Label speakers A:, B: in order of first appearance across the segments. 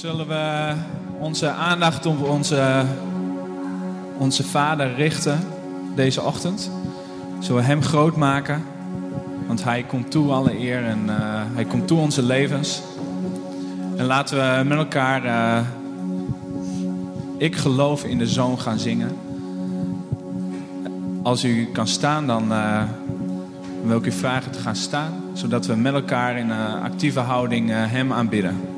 A: Zullen we onze aandacht op onze, onze Vader richten deze ochtend? Zullen we Hem groot maken? Want Hij komt toe alle eer en uh, Hij komt toe onze levens. En laten we met elkaar uh, Ik geloof in de Zoon gaan zingen. Als u kan staan, dan uh, wil ik u vragen te gaan staan. Zodat we met elkaar in een actieve houding Hem aanbidden.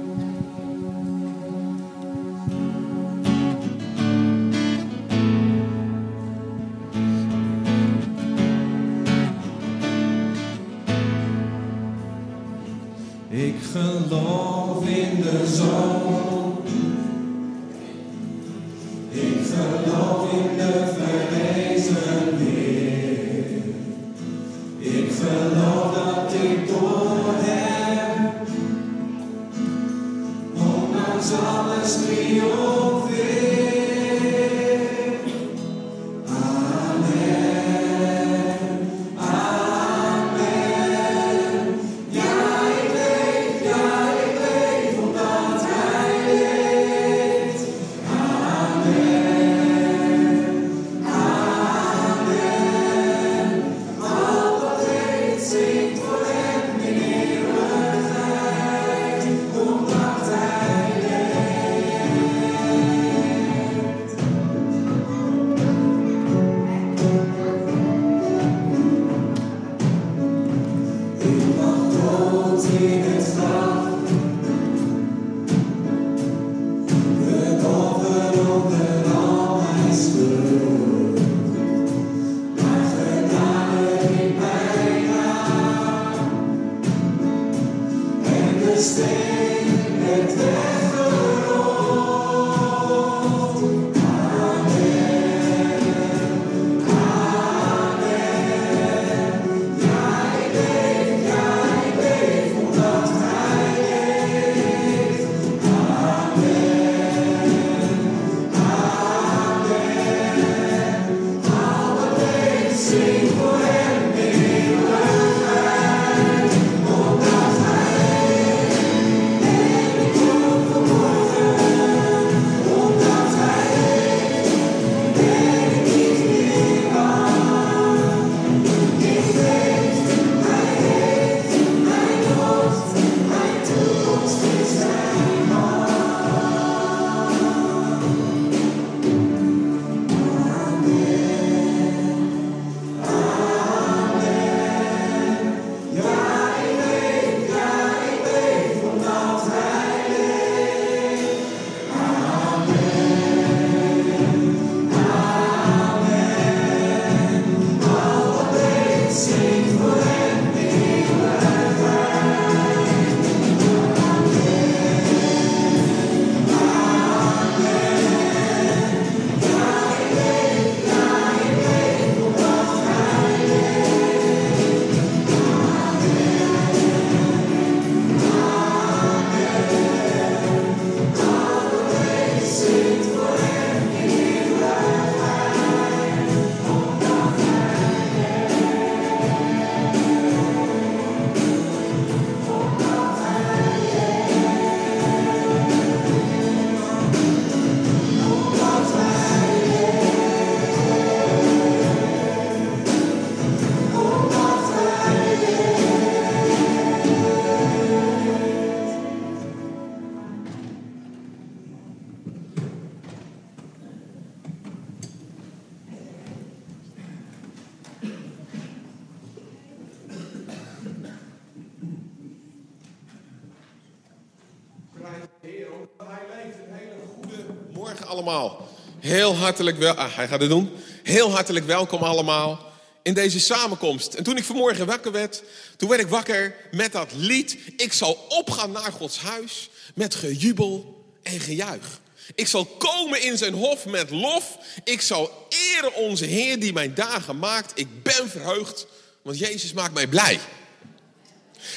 B: Heel hartelijk wel, ah, hij gaat het doen. Heel hartelijk welkom allemaal in deze samenkomst. En toen ik vanmorgen wakker werd, toen werd ik wakker met dat lied. Ik zal opgaan naar Gods huis met gejubel en gejuich. Ik zal komen in zijn hof met lof. Ik zal eren onze Heer die mijn dagen maakt. Ik ben verheugd, want Jezus maakt mij blij.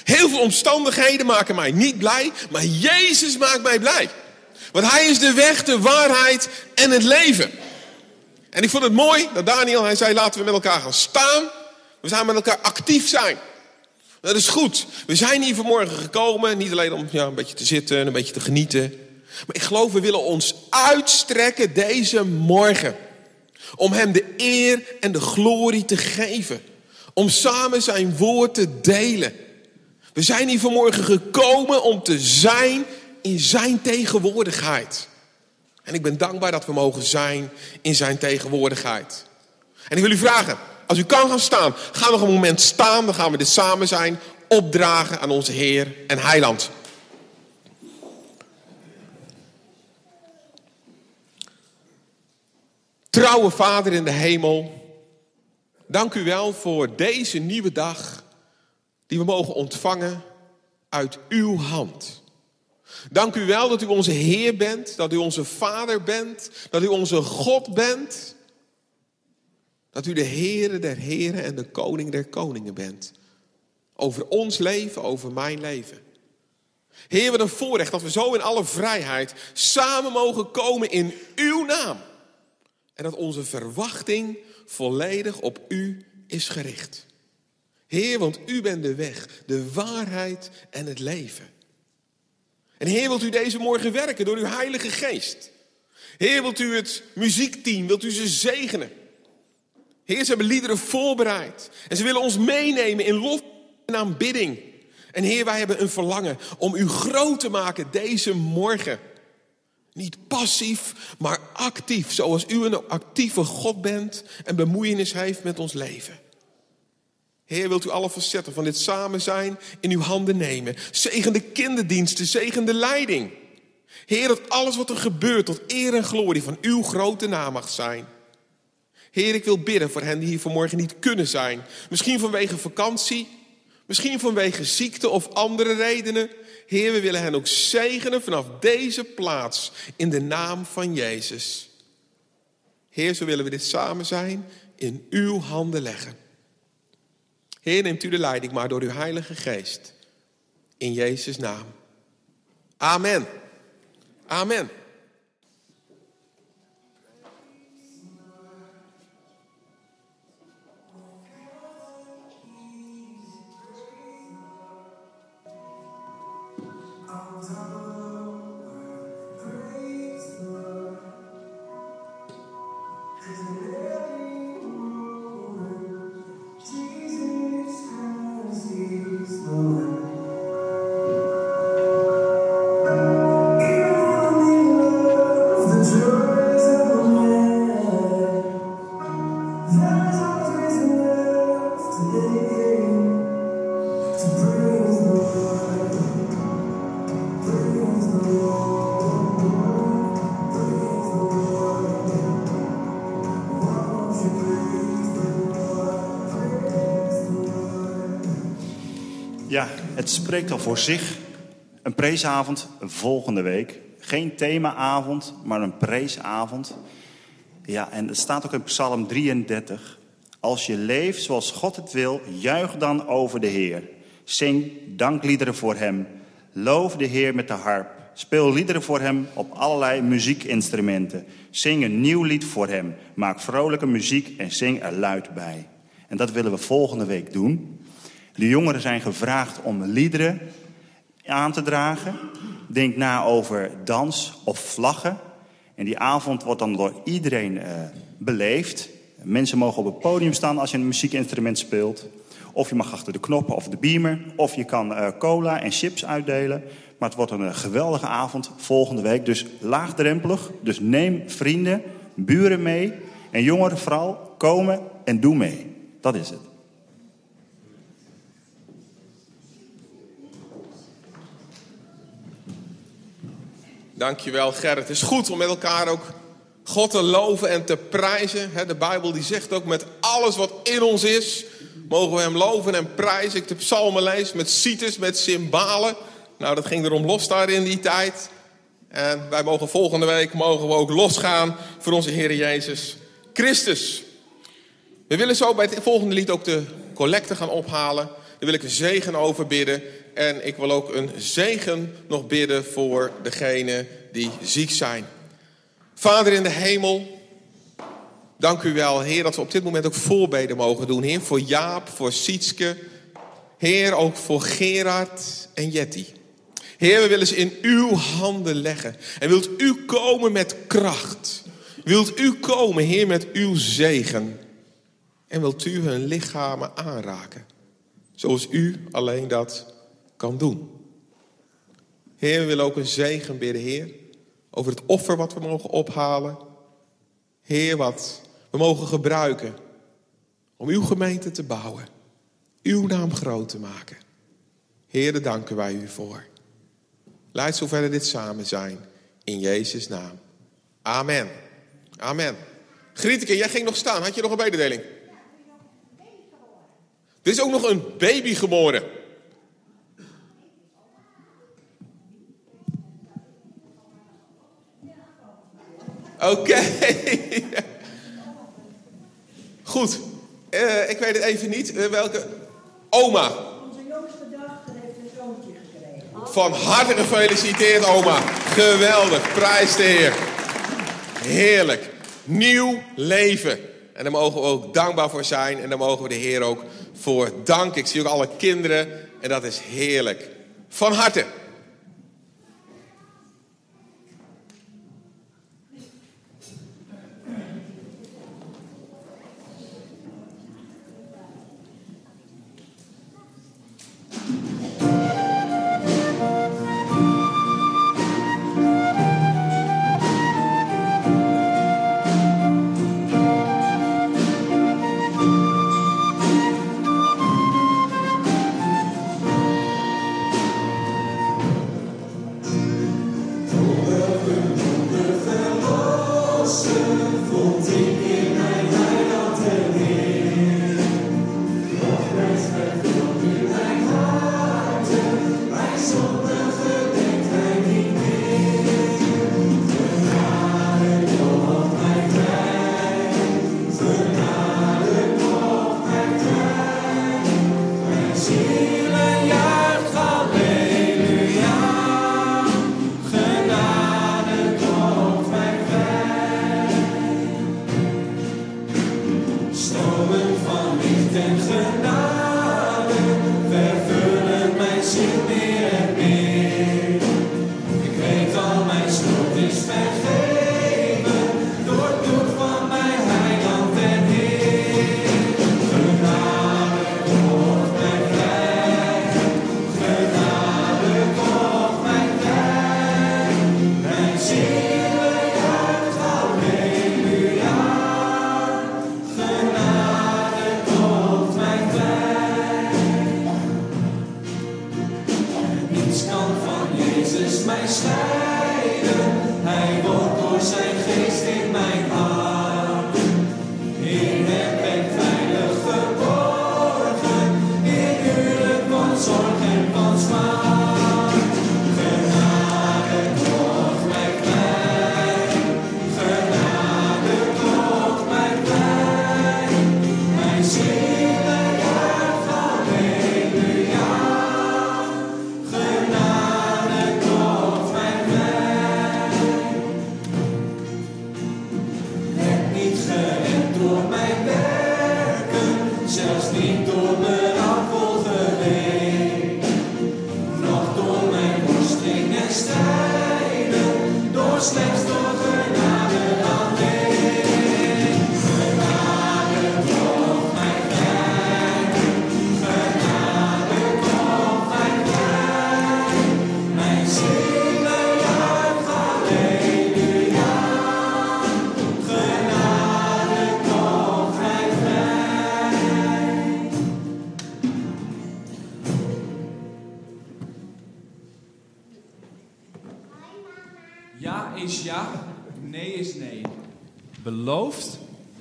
B: Heel veel omstandigheden maken mij niet blij, maar Jezus maakt mij blij. Want hij is de weg, de waarheid en het leven. En ik vond het mooi dat Daniel, hij zei laten we met elkaar gaan staan. We gaan met elkaar actief zijn. Dat is goed. We zijn hier vanmorgen gekomen, niet alleen om ja, een beetje te zitten en een beetje te genieten. Maar ik geloof, we willen ons uitstrekken deze morgen. Om Hem de eer en de glorie te geven. Om samen zijn woord te delen. We zijn hier vanmorgen gekomen om te zijn in Zijn tegenwoordigheid. En ik ben dankbaar dat we mogen zijn in Zijn tegenwoordigheid. En ik wil u vragen, als u kan gaan staan, ga nog een moment staan. Dan gaan we dit samen zijn opdragen aan onze Heer en Heiland. Trouwe Vader in de hemel, dank u wel voor deze nieuwe dag die we mogen ontvangen uit uw hand. Dank u wel dat u onze Heer bent, dat u onze Vader bent, dat u onze God bent. Dat u de Heere der Heren en de Koning der Koningen bent. Over ons leven, over mijn leven. Heer, wat een voorrecht dat we zo in alle vrijheid samen mogen komen in uw naam. En dat onze verwachting volledig op u is gericht. Heer, want u bent de weg, de waarheid en het leven. En Heer, wilt u deze morgen werken door uw Heilige Geest? Heer, wilt u het muziekteam, wilt u ze zegenen? Heer, ze hebben liederen voorbereid. En ze willen ons meenemen in lof en aanbidding. En Heer, wij hebben een verlangen om u groot te maken deze morgen. Niet passief, maar actief. Zoals u een actieve God bent en bemoeienis heeft met ons leven. Heer, wilt u alle facetten van dit samen zijn in uw handen nemen. Zegen de kinderdiensten, zegen de leiding. Heer, dat alles wat er gebeurt tot eer en glorie van uw grote naam mag zijn. Heer, ik wil bidden voor hen die hier vanmorgen niet kunnen zijn. Misschien vanwege vakantie, misschien vanwege ziekte of andere redenen. Heer, we willen hen ook zegenen vanaf deze plaats in de naam van Jezus. Heer, zo willen we dit samen zijn in uw handen leggen. Heer, neemt u de leiding maar door uw Heilige Geest. In Jezus' naam. Amen. Amen.
C: Spreekt al voor zich. Een preesavond volgende week. Geen themaavond, maar een preesavond. Ja, en het staat ook in Psalm 33. Als je leeft zoals God het wil, juich dan over de Heer. Zing dankliederen voor Hem. Loof de Heer met de harp. Speel liederen voor Hem op allerlei muziekinstrumenten. Zing een nieuw lied voor Hem. Maak vrolijke muziek en zing er luid bij. En dat willen we volgende week doen. De jongeren zijn gevraagd om liederen aan te dragen. Denk na over dans of vlaggen. En die avond wordt dan door iedereen uh, beleefd. Mensen mogen op het podium staan als je een muziekinstrument speelt. Of je mag achter de knoppen of de beamer. Of je kan uh, cola en chips uitdelen. Maar het wordt een uh, geweldige avond volgende week. Dus laagdrempelig. Dus neem vrienden, buren mee. En jongeren vooral komen en doe mee. Dat is het.
B: Dankjewel Gerrit. Het is goed om met elkaar ook God te loven en te prijzen. De Bijbel die zegt ook met alles wat in ons is, mogen we hem loven en prijzen. Ik de psalmen lees met cites, met cymbalen. Nou, dat ging erom los daar in die tijd. En wij mogen volgende week mogen we ook losgaan voor onze Heer Jezus Christus. We willen zo bij het volgende lied ook de collecte gaan ophalen. Wil ik een zegen over bidden. En ik wil ook een zegen nog bidden voor degenen die ziek zijn. Vader in de hemel, dank u wel, Heer, dat we op dit moment ook voorbeden mogen doen. Heer, voor Jaap, voor Sietske. Heer, ook voor Gerard en Jetty.
A: Heer, we willen ze in uw handen leggen. En wilt u komen met kracht. Wilt u komen, Heer, met uw zegen. En wilt u hun lichamen aanraken. Zoals u alleen dat kan doen. Heer, we willen ook een zegen bidden, Heer. Over het offer wat we mogen ophalen. Heer, wat we mogen gebruiken om uw gemeente te bouwen. Uw naam groot te maken. Heer, daar danken wij u voor. Laat zover dit samen zijn. In Jezus' naam. Amen. Amen. Grieteke, jij ging nog staan. Had je nog een mededeling? Er is ook nog een baby geboren. Oké. Goed. Uh, ik weet het even niet. Uh, welke? Oma.
B: Onze jongste dochter heeft een zoontje gekregen.
A: Van harte gefeliciteerd, oma. Geweldig. Prijs de Heer. Heerlijk. Nieuw leven. En daar mogen we ook dankbaar voor zijn. En daar mogen we de Heer ook voor danken. Ik zie ook alle kinderen. En dat is heerlijk. Van harte.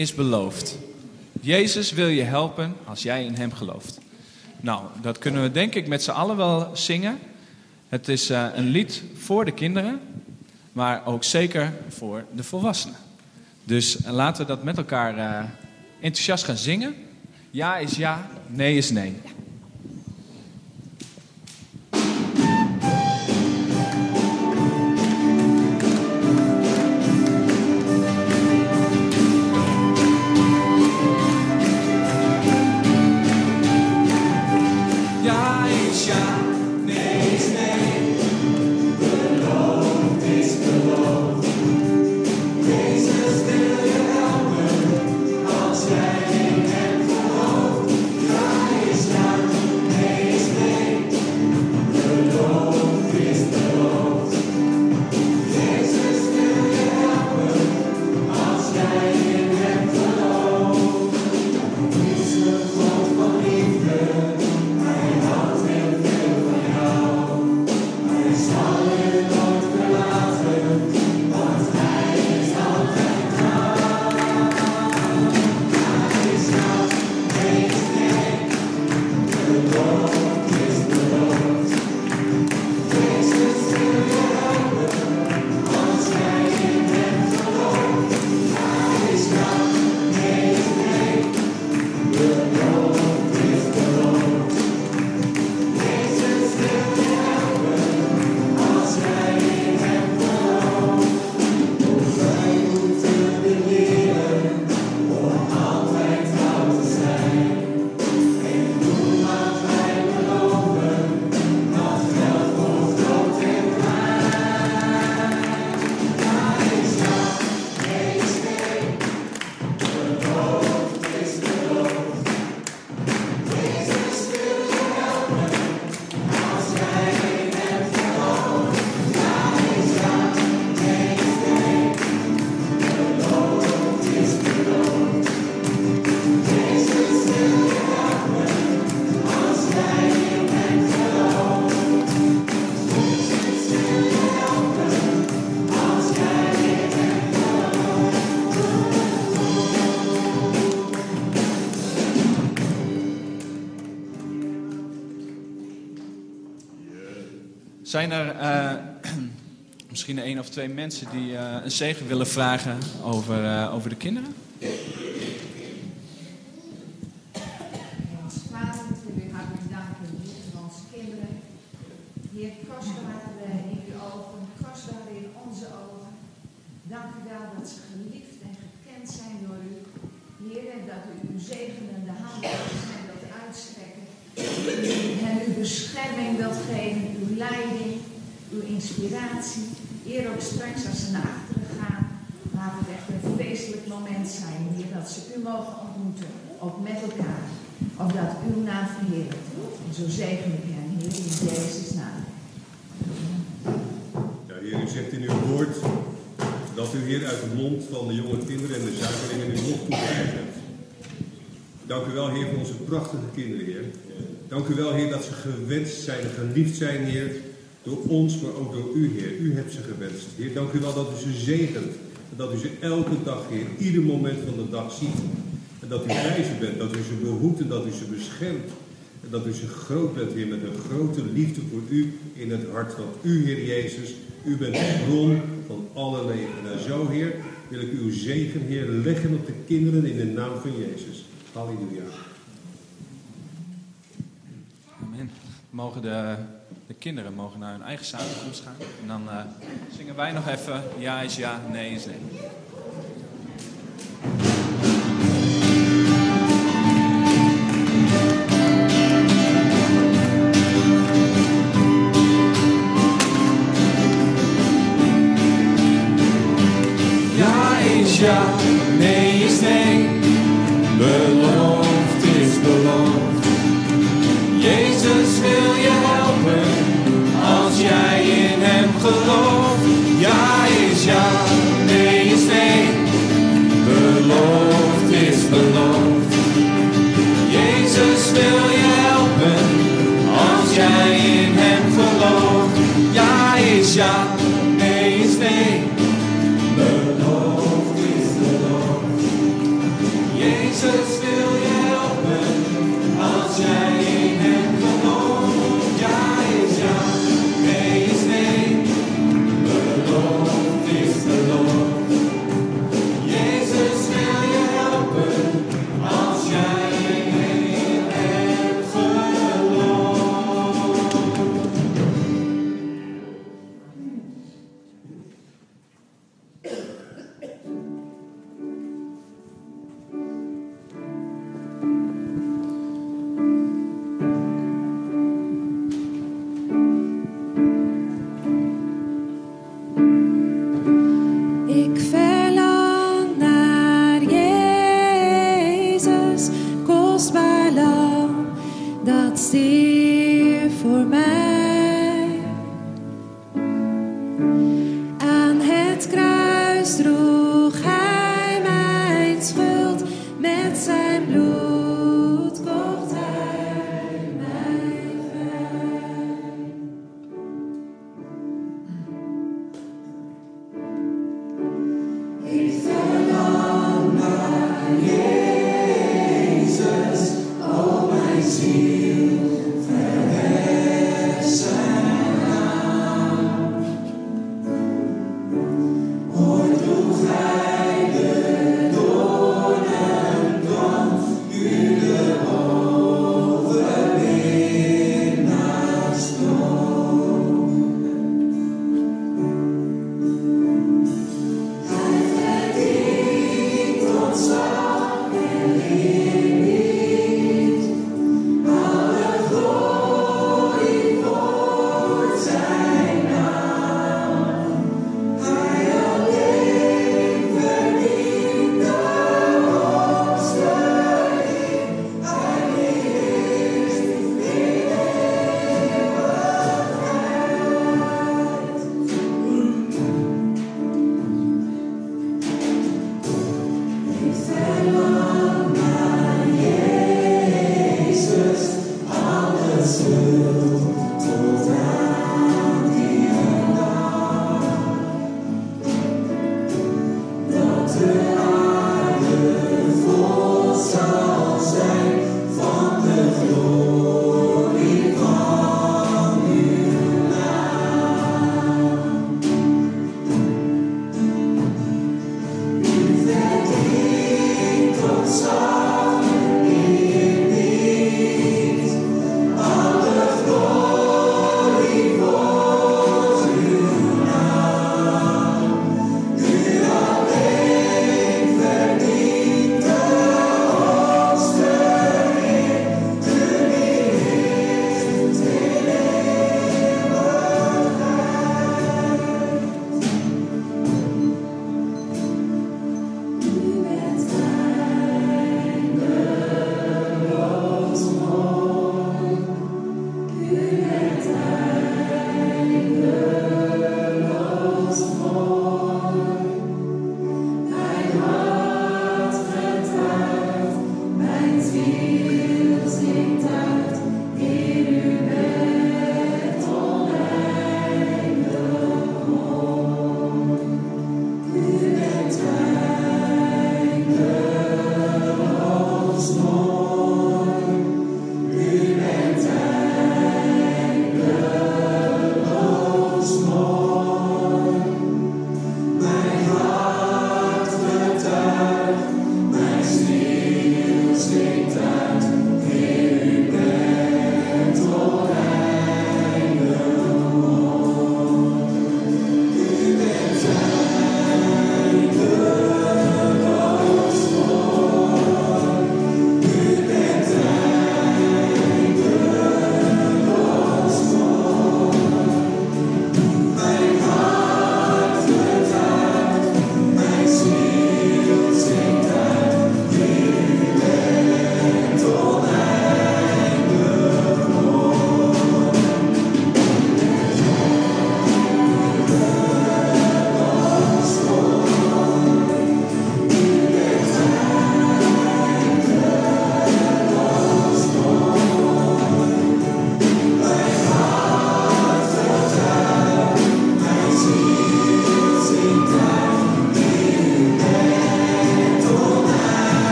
D: Is beloofd. Jezus wil je helpen als jij in Hem gelooft. Nou, dat kunnen we denk ik met z'n allen wel zingen. Het is uh, een lied voor de kinderen, maar ook zeker voor de volwassenen. Dus laten we dat met elkaar uh, enthousiast gaan zingen. Ja is ja, nee is nee.
A: Zijn er eh, misschien één of twee mensen die eh, een zegen willen vragen over, eh, over de kinderen?
E: Ons Vader, ik wil u hartelijk danken Heer, voor onze kinderen. Heer, kostbaar eh, in uw ogen, kostbaar in onze ogen. Dank u wel dat ze geliefd en gekend zijn door u. Heer, en dat u uw zegenende hand hen wilt uitstrekken. En uw bescherming wilt geven, uw leiding, uw inspiratie. Heer, ook straks als ze naar achteren gaan, laat het echt een feestelijk moment zijn, Heer, dat ze u mogen ontmoeten, ook met elkaar. Opdat uw naam verheerlijkt wordt. En zo zegen ik hen, Heer, in Jezus' naam.
F: Ja, Heer, u zegt in uw woord dat u hier uit de mond van de jonge kinderen en de zuigelingen uw nog toegewijd hebt. Dank u wel, Heer, voor onze prachtige kinderen, Heer. Dank u wel, Heer, dat ze gewenst zijn en geliefd zijn, Heer, door ons, maar ook door u, Heer. U hebt ze gewenst. Heer, dank u wel dat u ze zegent. En dat u ze elke dag, Heer, ieder moment van de dag ziet. En dat u bij bent, dat u ze behoedt en dat u ze beschermt. En dat u ze groot bent, Heer, met een grote liefde voor u in het hart. Want u, Heer Jezus, u bent de bron van alle leven. En zo, Heer, wil ik uw zegen, Heer, leggen op de kinderen in de naam van Jezus. Halleluja.
A: Amen. Mogen de, de kinderen mogen naar hun eigen samenkomst gaan. En dan eh, zingen wij nog even ja is ja, nee is nee. Ja is ja,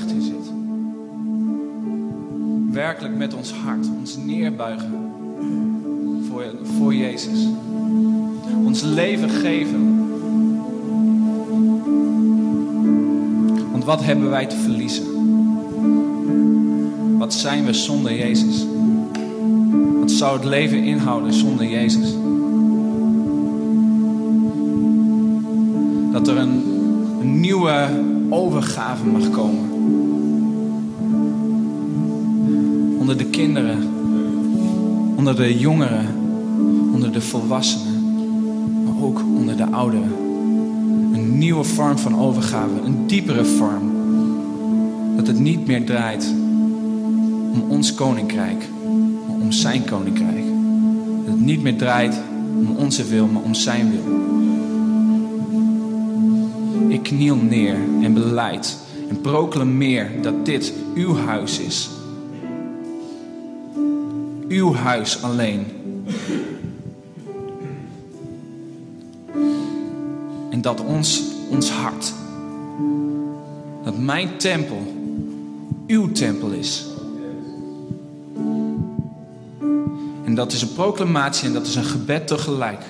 A: zit. Werkelijk met ons hart, ons neerbuigen voor, voor Jezus. Ons leven geven. Want wat hebben wij te verliezen? Wat zijn we zonder Jezus? Wat zou het leven inhouden zonder Jezus? Dat er een, een nieuwe overgave mag komen. Onder de kinderen, onder de jongeren, onder de volwassenen, maar ook onder de ouderen. Een nieuwe vorm van overgave, een diepere vorm. Dat het niet meer draait om ons koninkrijk, maar om zijn koninkrijk. Dat het niet meer draait om onze wil, maar om zijn wil. Ik kniel neer en beleid en proclameer dat dit uw huis is. Uw huis alleen. En dat ons, ons hart, dat mijn tempel uw tempel is. En dat is een proclamatie en dat is een gebed tegelijk.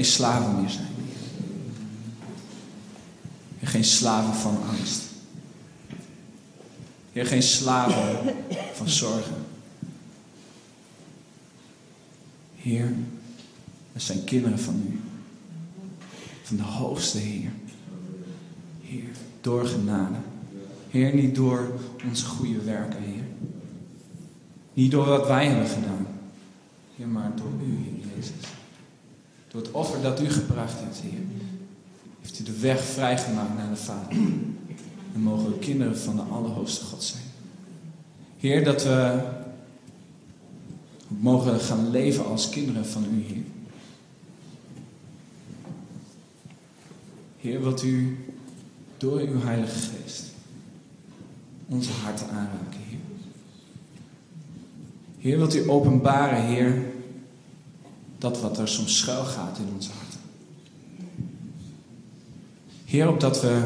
A: Geen slaven meer zijn. Heer, geen slaven van angst. Heer, geen slaven van zorgen. Heer, we zijn kinderen van u. Van de hoogste Heer. Heer, door genade. Heer, niet door onze goede werken, Heer. Niet door wat wij hebben gedaan. Heer, maar door u, Heer Jezus. Door het offer dat u gebracht hebt, Heer. Heeft u de weg vrijgemaakt naar de Vader. En mogen we kinderen van de Allerhoogste God zijn. Heer, dat we mogen gaan leven als kinderen van u, Heer. Heer, wat u door uw Heilige Geest onze harten aanraken, Heer. Heer, wilt u openbaren, Heer, dat wat er soms schuil gaat in onze harten. Heer, opdat we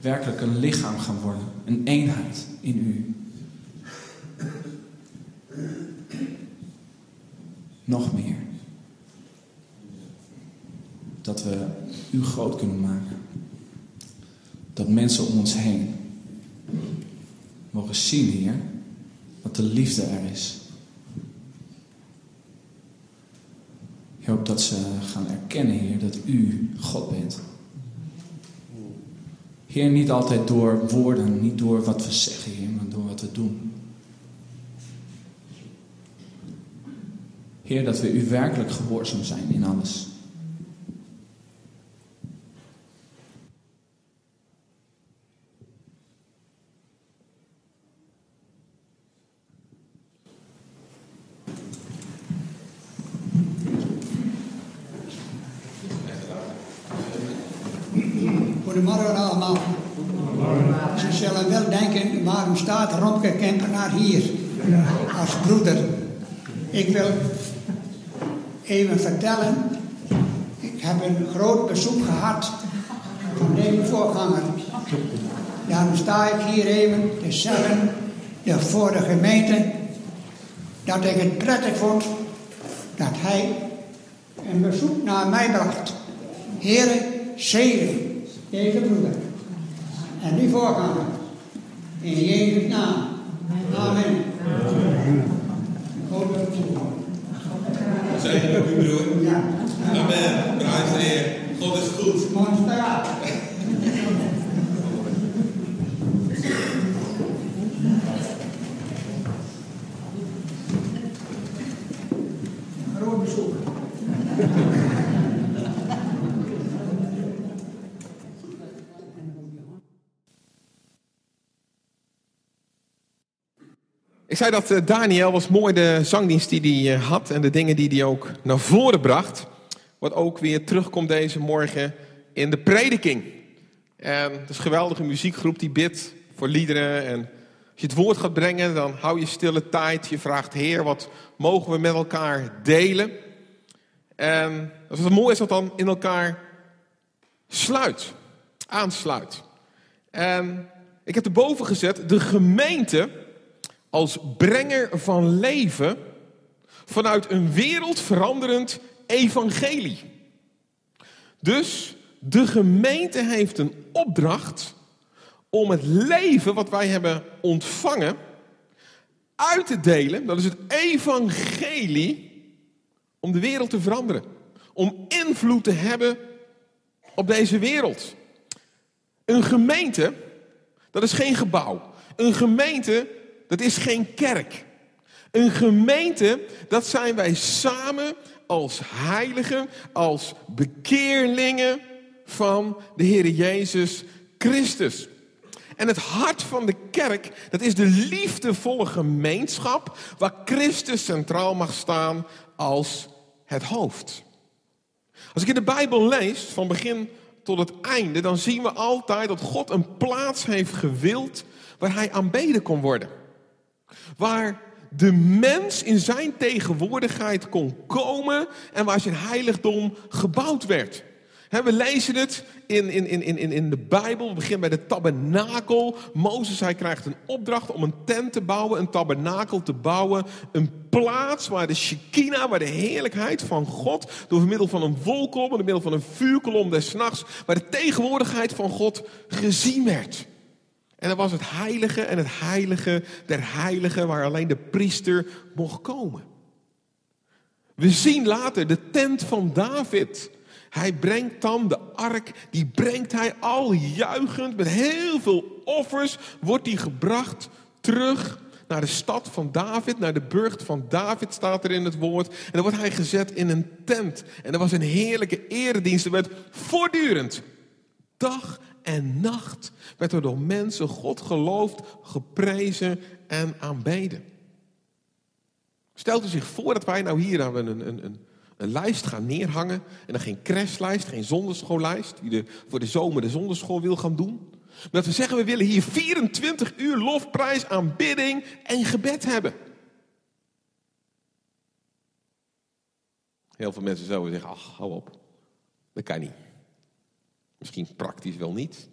A: werkelijk een lichaam gaan worden, een eenheid in u. Nog meer. Dat we u groot kunnen maken. Dat mensen om ons heen mogen zien, Heer, wat de liefde er is. Heer, opdat ze gaan erkennen, Heer, dat U God bent. Heer, niet altijd door woorden, niet door wat we zeggen, Heer, maar door wat we doen. Heer, dat we U werkelijk gehoorzaam zijn in alles.
G: Goedemorgen allemaal. Ze zullen wel denken, Romke Kempenaar hier als broeder? Ik wil even vertellen, ik heb een groot bezoek gehad van deze voorganger. Daarom sta ik hier even te zeggen voor de gemeente dat ik het prettig vond dat hij een bezoek naar mij bracht. Heren, zegen deze broeder en die voorganger. In Jezus' naam. Amen. God bezoeken.
B: Zegen op u, broer.
G: Ja.
B: Amen. Prijs de Heer. God is goed.
G: Monsteraat. Groot
B: zei dat eh, Daniel was mooi de zangdienst die hij eh, had en de dingen die hij ook naar voren bracht. Wat ook weer terugkomt deze morgen in de prediking. En het is een geweldige muziekgroep die bidt voor liederen. En als je het woord gaat brengen, dan hou je stille tijd. Je vraagt, Heer, wat mogen we met elkaar delen? En wat mooi is dat dan in elkaar sluit, aansluit. En ik heb erboven gezet, de gemeente als brenger van leven vanuit een wereldveranderend evangelie. Dus de gemeente heeft een opdracht om het leven wat wij hebben ontvangen uit te delen. Dat is het evangelie om de wereld te veranderen. Om invloed te hebben op deze wereld. Een gemeente, dat is geen gebouw. Een gemeente, dat is geen kerk. Een gemeente, dat zijn wij samen als heiligen, als bekeerlingen van de Heer Jezus Christus. En het hart van de kerk, dat is de liefdevolle gemeenschap waar Christus centraal mag staan als het hoofd. Als ik in de Bijbel lees, van begin tot het einde, dan zien we altijd dat God een plaats heeft gewild waar hij aanbeden kon worden. Waar de mens in zijn tegenwoordigheid kon komen en waar zijn heiligdom gebouwd werd. we lezen het in, in, in, in, in de Bijbel. We beginnen bij de tabernakel. Mozes hij krijgt een opdracht om een tent te bouwen, een tabernakel te bouwen. Een plaats waar de Shekinah, waar de heerlijkheid van God... door middel van een wolkolom, door middel van een vuurkolom des nachts... waar de tegenwoordigheid van God gezien werd. En dat was het heilige en het heilige der heiligen waar alleen de priester mocht komen. We zien later de tent van David. Hij brengt dan de ark, die brengt hij al juichend met heel veel offers, wordt die gebracht terug naar de stad van David, naar de burcht van David staat er in het woord. En dan wordt hij gezet in een tent. En er was een heerlijke eredienst. Er werd voortdurend, dag en nacht werd er door mensen God geloofd, geprezen en aanbeden. Stelt u zich voor dat wij nou hier een, een, een, een lijst gaan neerhangen. En dan geen crashlijst, geen zonderschoollijst, die voor de zomer de zonderschool wil gaan doen. Maar dat we zeggen, we willen hier 24 uur lofprijs, aanbidding en gebed hebben. Heel veel mensen zouden zeggen, ach, hou op. Dat kan niet. Misschien praktisch wel niet.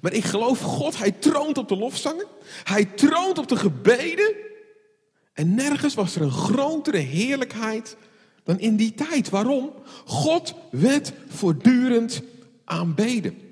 B: Maar ik geloof God, hij troont op de lofzangen. Hij troont op de gebeden. En nergens was er een grotere heerlijkheid dan in die tijd. Waarom? God werd voortdurend aanbeden.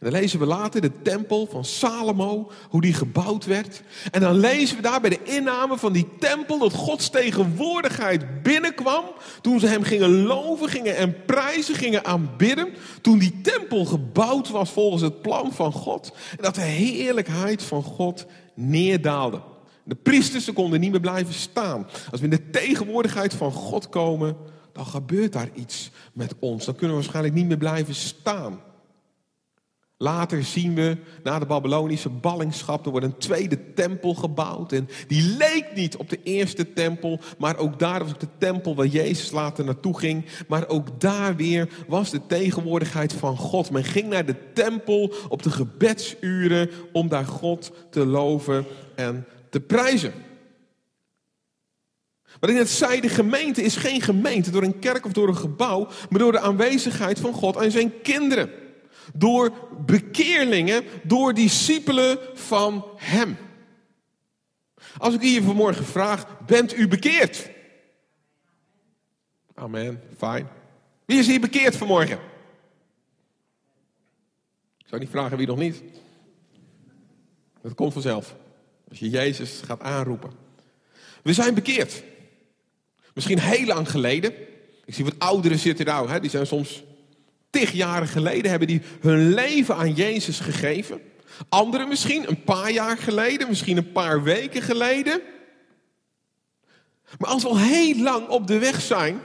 B: En dan lezen we later de tempel van Salomo, hoe die gebouwd werd. En dan lezen we daar bij de inname van die tempel dat Gods tegenwoordigheid binnenkwam. Toen ze hem gingen loven, gingen en prijzen, gingen aanbidden. Toen die tempel gebouwd was volgens het plan van God. En dat de heerlijkheid van God neerdaalde. De priesters konden niet meer blijven staan. Als we in de tegenwoordigheid van God komen, dan gebeurt daar iets met ons. Dan kunnen we waarschijnlijk niet meer blijven staan. Later zien we, na de Babylonische ballingschap, er wordt een tweede tempel gebouwd. En die leek niet op de eerste tempel, maar ook daar was de tempel waar Jezus later naartoe ging. Maar ook daar weer was de tegenwoordigheid van God. Men ging naar de tempel op de gebedsuren om daar God te loven en te prijzen. Wat ik net zei, de gemeente is geen gemeente door een kerk of door een gebouw, maar door de aanwezigheid van God en zijn kinderen door bekeerlingen, door discipelen van Hem. Als ik hier vanmorgen vraag, bent u bekeerd? Amen, fijn. Wie is hier bekeerd vanmorgen? Ik zou niet vragen wie nog niet. Dat komt vanzelf. Als je Jezus gaat aanroepen. We zijn bekeerd. Misschien heel lang geleden. Ik zie wat ouderen zitten nou. Hè? Die zijn soms tig jaren geleden hebben die hun leven aan Jezus gegeven. Anderen misschien een paar jaar geleden, misschien een paar weken geleden. Maar als we al heel lang op de weg zijn,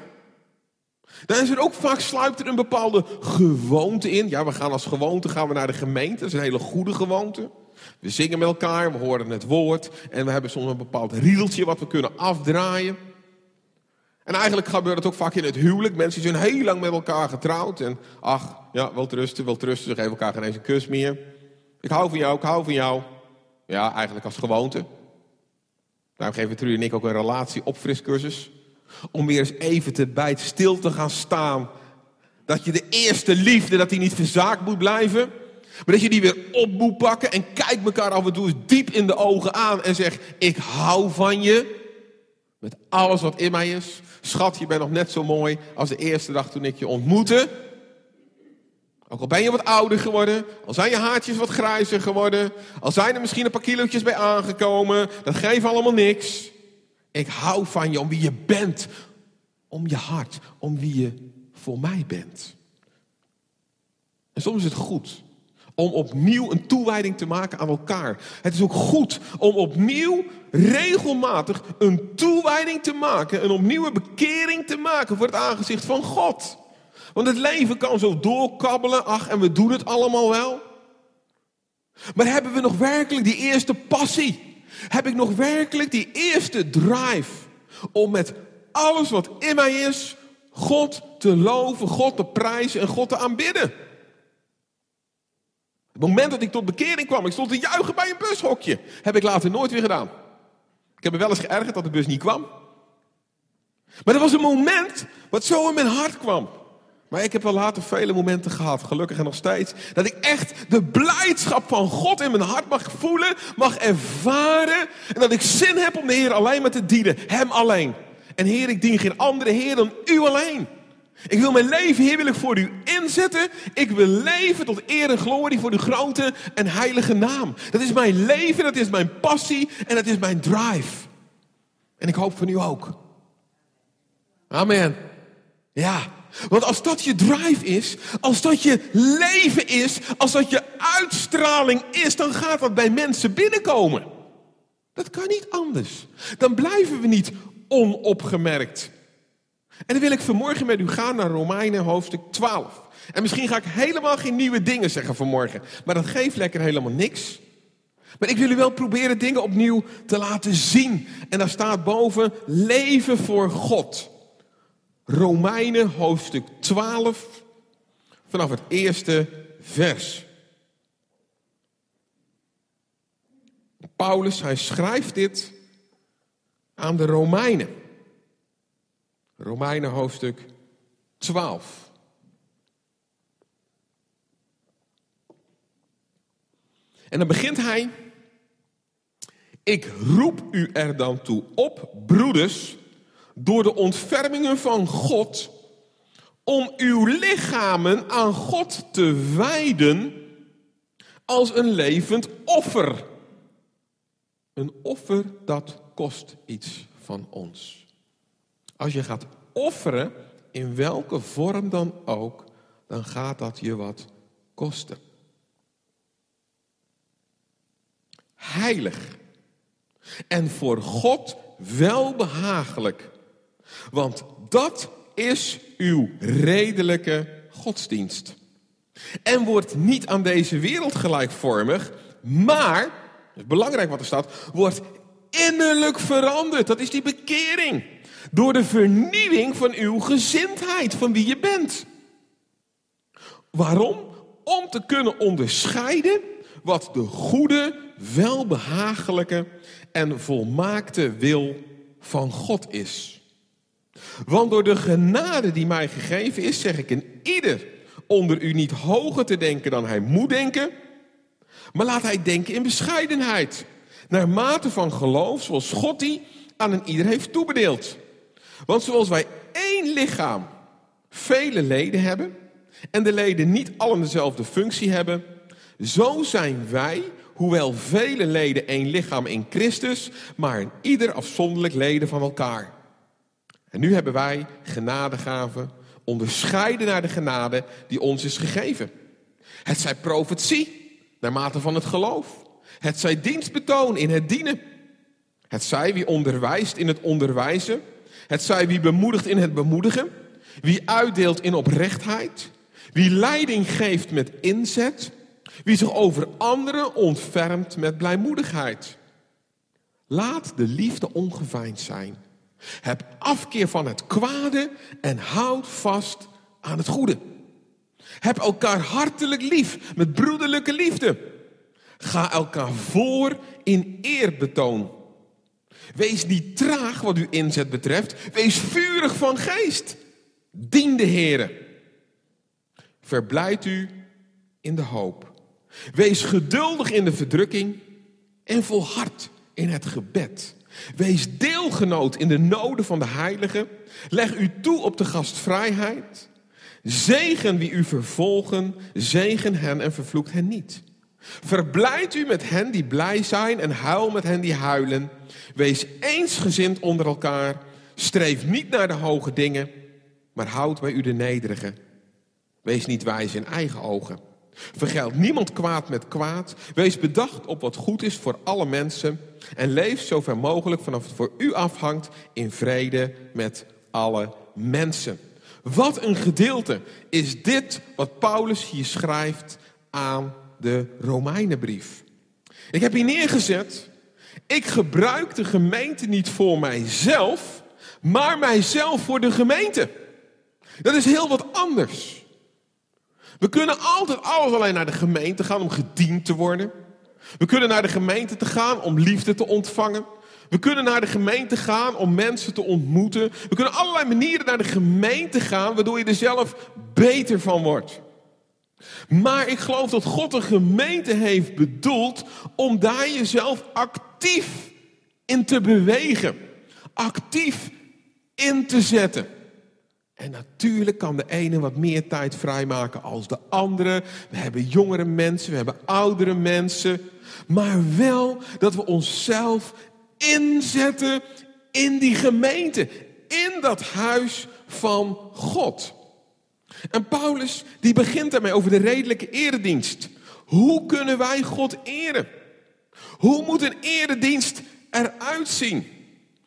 B: dan is er ook vaak sluipt er een bepaalde gewoonte in. Ja, we gaan als gewoonte gaan we naar de gemeente. Dat is een hele goede gewoonte. We zingen met elkaar, we horen het woord en we hebben soms een bepaald riedeltje wat we kunnen afdraaien. En eigenlijk gebeurt het ook vaak in het huwelijk. Mensen zijn heel lang met elkaar getrouwd. En ach, ja, wel trusten, wel trusten. Ze geven elkaar geen eens een kus meer. Ik hou van jou, ik hou van jou. Ja, eigenlijk als gewoonte. Daarom geven Trudy en ik ook een relatie opfriscursus. Om weer eens even te bij stil te gaan staan. Dat je de eerste liefde, dat die niet verzaakt moet blijven. Maar dat je die weer op moet pakken en kijk elkaar af en toe eens diep in de ogen aan en zeg: Ik hou van je. Met alles wat in mij is. Schat, je bent nog net zo mooi als de eerste dag toen ik je ontmoette. Ook al ben je wat ouder geworden, al zijn je haartjes wat grijzer geworden, al zijn er misschien een paar kilootjes bij aangekomen, dat geeft allemaal niks. Ik hou van je om wie je bent, om je hart, om wie je voor mij bent. En soms is het goed om opnieuw een toewijding te maken aan elkaar. Het is ook goed om opnieuw regelmatig een toewijding te maken, een opnieuwe bekering te maken voor het aangezicht van God. Want het leven kan zo doorkabbelen, ach, en we doen het allemaal wel. Maar hebben we nog werkelijk die eerste passie? Heb ik nog werkelijk die eerste drive om met alles wat in mij is, God te loven, God te prijzen en God te aanbidden? Het moment dat ik tot bekering kwam, ik stond te juichen bij een bushokje, heb ik later nooit weer gedaan. Ik heb me wel eens geërgerd dat de bus niet kwam. Maar dat was een moment wat zo in mijn hart kwam. Maar ik heb wel later vele momenten gehad, gelukkig en nog steeds, dat ik echt de blijdschap van God in mijn hart mag voelen, mag ervaren. En dat ik zin heb om de Heer alleen maar te dienen, Hem alleen. En Heer, ik dien geen andere Heer dan U alleen. Ik wil mijn leven, ik voor U inzetten. Ik wil leven tot eer en glorie voor uw grote en heilige naam. Dat is mijn leven, dat is mijn passie en dat is mijn drive. En ik hoop van U ook. Amen. Ja, want als dat je drive is, als dat je leven is, als dat je uitstraling is, dan gaat dat bij mensen binnenkomen. Dat kan niet anders. Dan blijven we niet onopgemerkt. En dan wil ik vanmorgen met u gaan naar Romeinen hoofdstuk 12. En misschien ga ik helemaal geen nieuwe dingen zeggen vanmorgen, maar dat geeft lekker helemaal niks. Maar ik wil u wel proberen dingen opnieuw te laten zien. En daar staat boven leven voor God. Romeinen hoofdstuk 12, vanaf het eerste vers. Paulus, hij schrijft dit aan de Romeinen. Romeinen hoofdstuk 12. En dan begint hij. Ik roep u er dan toe op, broeders door de ontfermingen van God om uw lichamen aan God te wijden als een levend offer. Een offer dat kost iets van ons. Als je gaat offeren, in welke vorm dan ook, dan gaat dat je wat kosten. Heilig en voor God welbehagelijk want dat is uw redelijke godsdienst. En wordt niet aan deze wereld gelijkvormig, maar, dat is belangrijk wat er staat, wordt innerlijk veranderd. Dat is die bekering. Door de vernieuwing van uw gezindheid, van wie je bent. Waarom? Om te kunnen onderscheiden wat de goede, welbehagelijke en volmaakte wil van God is. Want door de genade die mij gegeven is, zeg ik in ieder onder u niet hoger te denken dan hij moet denken, maar laat hij denken in bescheidenheid, naar mate van geloof, zoals God die aan een ieder heeft toebedeeld. Want zoals wij één lichaam vele leden hebben en de leden niet allen dezelfde functie hebben, zo zijn wij, hoewel vele leden één lichaam in Christus, maar in ieder afzonderlijk leden van elkaar. En nu hebben wij genadegaven onderscheiden naar de genade die ons is gegeven. Het zij profetie, naar mate van het geloof. Het zij dienstbetoon in het dienen. Het zij wie onderwijst in het onderwijzen. Het zij wie bemoedigt in het bemoedigen. Wie uitdeelt in oprechtheid. Wie leiding geeft met inzet. Wie zich over anderen ontfermt met blijmoedigheid. Laat de liefde ongeveind zijn. Heb afkeer van het kwade en houd vast aan het goede. Heb elkaar hartelijk lief met broederlijke liefde. Ga elkaar voor in eerbetoon. Wees niet traag wat uw inzet betreft. Wees vurig van geest. Dien de Heer. Verblijd u in de hoop. Wees geduldig in de verdrukking en volhard in het gebed. Wees deelgenoot in de noden van de heiligen. Leg u toe op de gastvrijheid. Zegen wie u vervolgen, zegen hen en vervloekt hen niet. Verblijd u met hen die blij zijn en huil met hen die huilen. Wees eensgezind onder elkaar. Streef niet naar de hoge dingen, maar houd bij u de nederige. Wees niet wijs in eigen ogen. Vergeld niemand kwaad met kwaad. Wees bedacht op wat goed is voor alle mensen. En leef zover mogelijk vanaf het voor u afhangt in vrede met alle mensen. Wat een gedeelte is dit wat Paulus hier schrijft aan de Romeinenbrief. Ik heb hier neergezet, ik gebruik de gemeente niet voor mijzelf, maar mijzelf voor de gemeente. Dat is heel wat anders. We kunnen altijd alles alleen naar de gemeente gaan om gediend te worden. We kunnen naar de gemeente te gaan om liefde te ontvangen. We kunnen naar de gemeente gaan om mensen te ontmoeten. We kunnen allerlei manieren naar de gemeente gaan, waardoor je er zelf beter van wordt. Maar ik geloof dat God een gemeente heeft bedoeld om daar jezelf actief in te bewegen. Actief in te zetten. En natuurlijk kan de ene wat meer tijd vrijmaken als de andere. We hebben jongere mensen, we hebben oudere mensen. Maar wel dat we onszelf inzetten in die gemeente. In dat huis van God. En Paulus die begint daarmee over de redelijke eredienst. Hoe kunnen wij God eren? Hoe moet een eredienst eruit zien?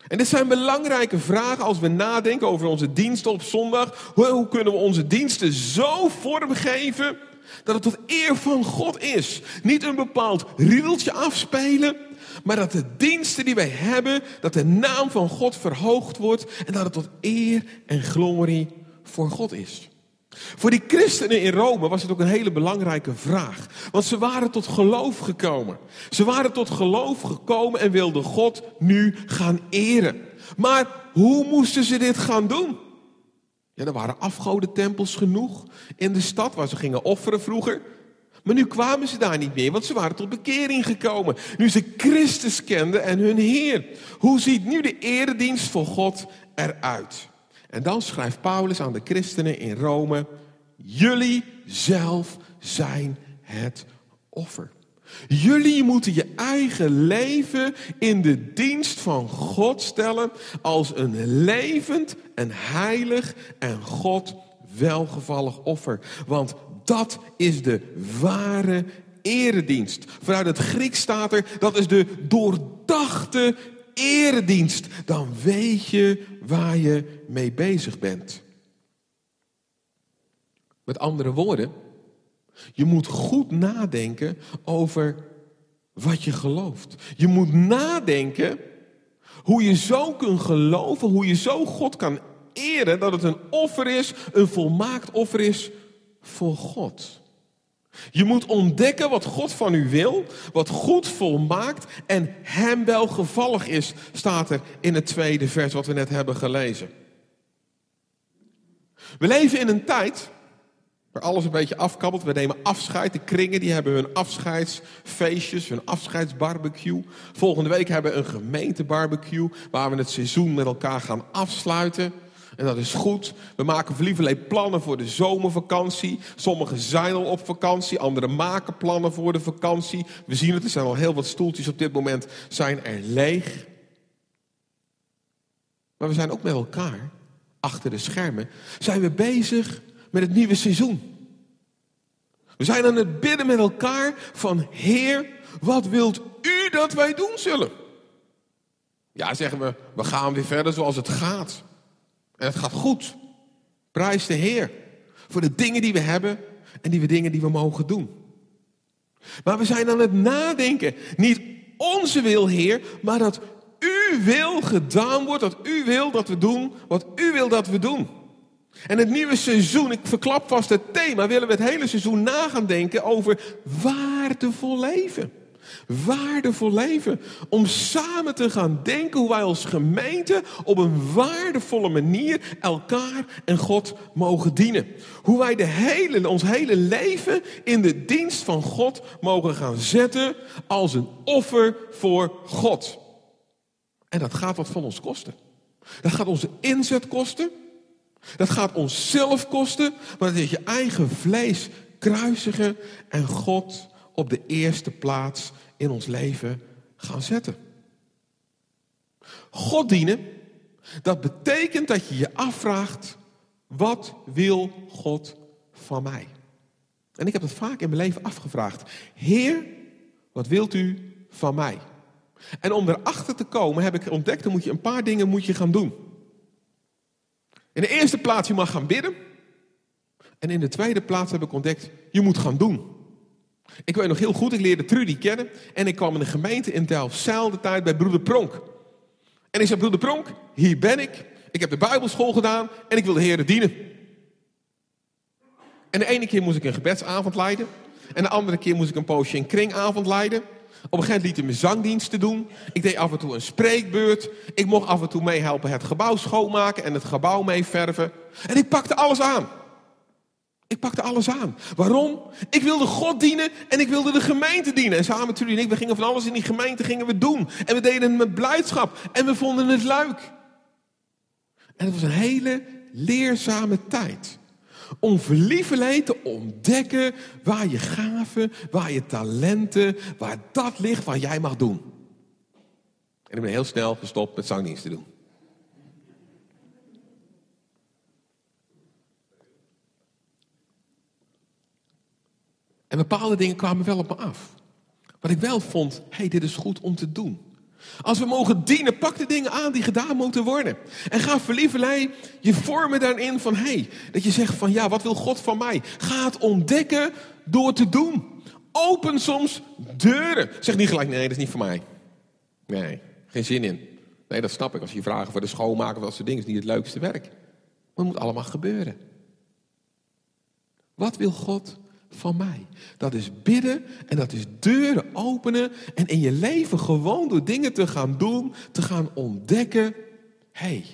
B: En dit zijn belangrijke vragen als we nadenken over onze diensten op zondag. Hoe, kunnen we onze diensten zo vormgeven dat het tot eer van God is? Niet een bepaald riedeltje afspelen, maar dat de diensten die wij hebben, dat de naam van God verhoogd wordt en dat het tot eer en glorie voor God is. Voor die christenen in Rome was het ook een hele belangrijke vraag. Want ze waren tot geloof gekomen. Ze waren tot geloof gekomen en wilden God nu gaan eren. Maar hoe moesten ze dit gaan doen? Ja, er waren afgodentempels genoeg in de stad waar ze gingen offeren vroeger. Maar nu kwamen ze daar niet meer, want ze waren tot bekering gekomen. Nu ze Christus kenden en hun Heer. Hoe ziet nu de eredienst voor God eruit? En dan schrijft Paulus aan de christenen in Rome: Jullie zelf zijn het offer. Jullie moeten je eigen leven in de dienst van God stellen als een levend en heilig en God welgevallig offer. Want dat is de ware eredienst. Vanuit het Grieks staat er, dat is de doordachte eredienst. Dan weet je waar je mee bezig bent. Met andere woorden, je moet goed nadenken over wat je gelooft. Je moet nadenken hoe je zo kunt geloven, hoe je zo God kan eren dat het een offer is, een volmaakt offer is voor God. Je moet ontdekken wat God van u wil, wat goed volmaakt en hem welgevallig is, staat er in het tweede vers wat we net hebben gelezen. We leven in een tijd waar alles een beetje afkabbelt. We nemen afscheid. De kringen die hebben hun afscheidsfeestjes, hun afscheidsbarbecue. Volgende week hebben we een gemeentebarbecue waar we het seizoen met elkaar gaan afsluiten. En dat is goed. We maken lieverlee plannen voor de zomervakantie. Sommigen zijn al op vakantie, anderen maken plannen voor de vakantie. We zien het, er zijn al heel wat stoeltjes op dit moment zijn er leeg. Maar we zijn ook met elkaar, achter de schermen, zijn we bezig met het nieuwe seizoen. We zijn aan het bidden met elkaar van Heer, wat wilt u dat wij doen zullen? Ja, zeggen we, we gaan weer verder zoals het gaat. En het gaat goed. Prijs de Heer voor de dingen die we hebben en die we dingen die we mogen doen. Maar we zijn aan het nadenken. Niet onze wil, Heer, maar dat U wil gedaan wordt. Dat U wil dat we doen wat U wil dat we doen. En het nieuwe seizoen, ik verklap vast het thema, willen we het hele seizoen na gaan denken over waardevol leven. Waardevol leven. Om samen te gaan denken hoe wij als gemeente op een waardevolle manier elkaar en God mogen dienen. Hoe wij de hele, ons hele leven in de dienst van God mogen gaan zetten als een offer voor God. En dat gaat wat van ons kosten. Dat gaat onze inzet kosten. Dat gaat onszelf kosten, maar dat is je eigen vlees kruisigen en God op de eerste plaats in ons leven gaan zetten. God dienen, dat betekent dat je je afvraagt, wat wil God van mij? En ik heb dat vaak in mijn leven afgevraagd. Heer, wat wilt u van mij? En om erachter te komen heb ik ontdekt, dan moet je een paar dingen moet je gaan doen. In de eerste plaats, je mag gaan bidden. En in de tweede plaats heb ik ontdekt, je moet gaan doen. Ik weet nog heel goed, ik leerde Trudy kennen. En ik kwam in de gemeente in Delfzijl de tijd bij broeder Pronk. En ik zei, broeder Pronk, hier ben ik. Ik heb de Bijbelschool gedaan en ik wil de Heer dienen. En de ene keer moest ik een gebedsavond leiden. En de andere keer moest ik een poosje een kringavond leiden. Op een gegeven moment liet hij me zangdiensten doen. Ik deed af en toe een spreekbeurt. Ik mocht af en toe meehelpen het gebouw schoonmaken en het gebouw meeverven. En ik pakte alles aan. Ik pakte alles aan. Waarom? Ik wilde God dienen en ik wilde de gemeente dienen. En samen met jullie en ik, we gingen van alles in die gemeente gingen we doen. En we deden het met blijdschap. En we vonden het leuk. En het was een hele leerzame tijd. Om verlievelee te ontdekken waar je gaven, waar je talenten, waar dat ligt waar jij mag doen. En ik ben heel snel gestopt met zangdienst te doen. En bepaalde dingen kwamen wel op me af. Wat ik wel vond, hé, hey, dit is goed om te doen. Als we mogen dienen, pak de dingen aan die gedaan moeten worden. En ga verlievelij je vormen daarin van, hé, hey, dat je zegt van, ja, wat wil God van mij? Ga het ontdekken door te doen. Open soms deuren. Zeg niet gelijk, nee, dat is niet voor mij. Nee, geen zin in. Nee, dat snap ik. Als je vragen voor de schoonmaken of dat soort dingen, is niet het leukste werk. Maar het moet allemaal gebeuren. Wat wil God van mij. Dat is bidden en dat is deuren openen en in je leven gewoon door dingen te gaan doen, te gaan ontdekken. Hé, hey,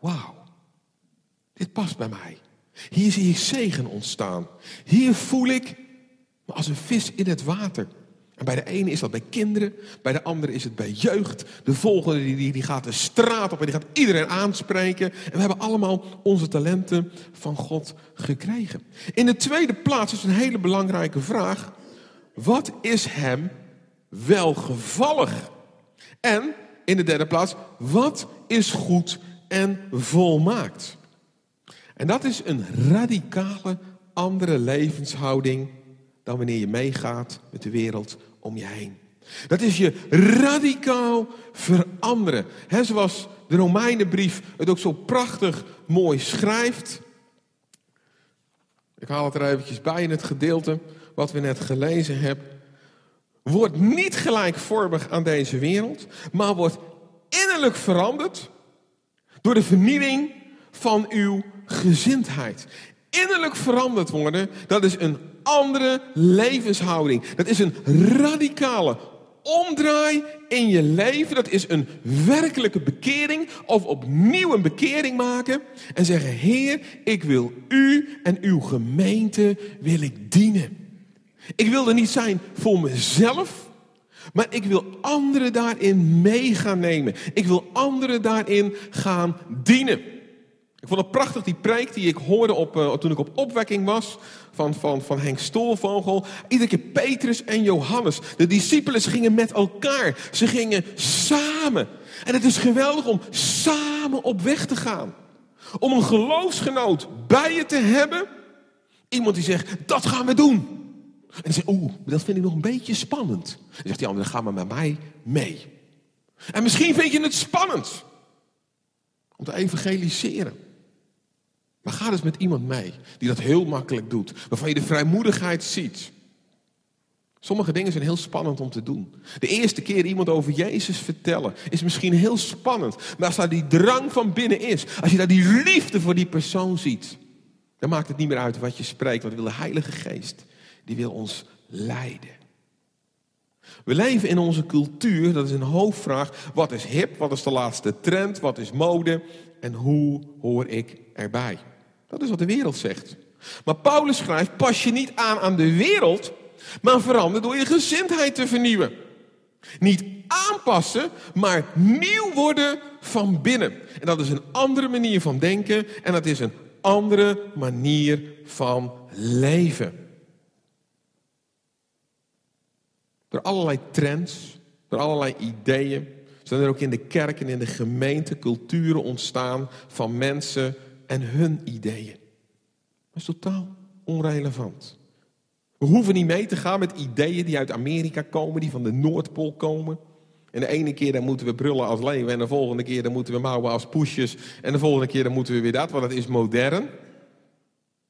B: wauw, dit past bij mij. Hier zie ik zegen ontstaan. Hier voel ik me als een vis in het water. En bij de ene is dat bij kinderen, bij de andere is het bij jeugd. De volgende die, die gaat de straat op en die gaat iedereen aanspreken. En we hebben allemaal onze talenten van God gekregen. In de tweede plaats is een hele belangrijke vraag. Wat is hem welgevallig? En in de derde plaats, wat is goed en volmaakt? En dat is een radicale andere levenshouding dan wanneer je meegaat met de wereld om je heen. Dat is je radicaal veranderen. He, zoals de Romeinenbrief het ook zo prachtig mooi schrijft. Ik haal het er eventjes bij in het gedeelte wat we net gelezen hebben. Word niet gelijkvormig aan deze wereld, maar wordt innerlijk veranderd door de vernieuwing van uw gezindheid. Innerlijk veranderd worden, dat is een andere levenshouding. Dat is een radicale omdraai in je leven. Dat is een werkelijke bekering of opnieuw een bekering maken. En zeggen, Heer, ik wil u en uw gemeente wil ik dienen. Ik wil er niet zijn voor mezelf, maar ik wil anderen daarin mee gaan nemen. Ik wil anderen daarin gaan dienen. Ik vond het prachtig, die preek die ik hoorde op, uh, toen ik op opwekking was van, van, van Henk Stolvogel. Iedere keer Petrus en Johannes. De discipelen gingen met elkaar. Ze gingen samen. En het is geweldig om samen op weg te gaan. Om een geloofsgenoot bij je te hebben. Iemand die zegt, dat gaan we doen. En die zegt, oeh, dat vind ik nog een beetje spannend. Dan zegt die andere, ga maar met mij mee. En misschien vind je het spannend om te evangeliseren. Maar ga dus met iemand mee die dat heel makkelijk doet. Waarvan je de vrijmoedigheid ziet. Sommige dingen zijn heel spannend om te doen. De eerste keer iemand over Jezus vertellen is misschien heel spannend. Maar als daar die drang van binnen is, als je daar die liefde voor die persoon ziet, dan maakt het niet meer uit wat je spreekt. Want de Heilige Geest, die wil ons leiden. We leven in onze cultuur, dat is een hoofdvraag. Wat is hip? Wat is de laatste trend? Wat is mode? En hoe hoor ik erbij? Dat is wat de wereld zegt. Maar Paulus schrijft, pas je niet aan aan de wereld, maar verander door je gezindheid te vernieuwen. Niet aanpassen, maar nieuw worden van binnen. En dat is een andere manier van denken en dat is een andere manier van leven. Door allerlei trends, door allerlei ideeën, zijn er ook in de kerk en in de gemeente culturen ontstaan van mensen en hun ideeën. Dat is totaal onrelevant. We hoeven niet mee te gaan met ideeën die uit Amerika komen, die van de Noordpool komen. En de ene keer dan moeten we brullen als leeuwen en de volgende keer dan moeten we mouwen als poesjes. En de volgende keer dan moeten we weer dat, want het is modern.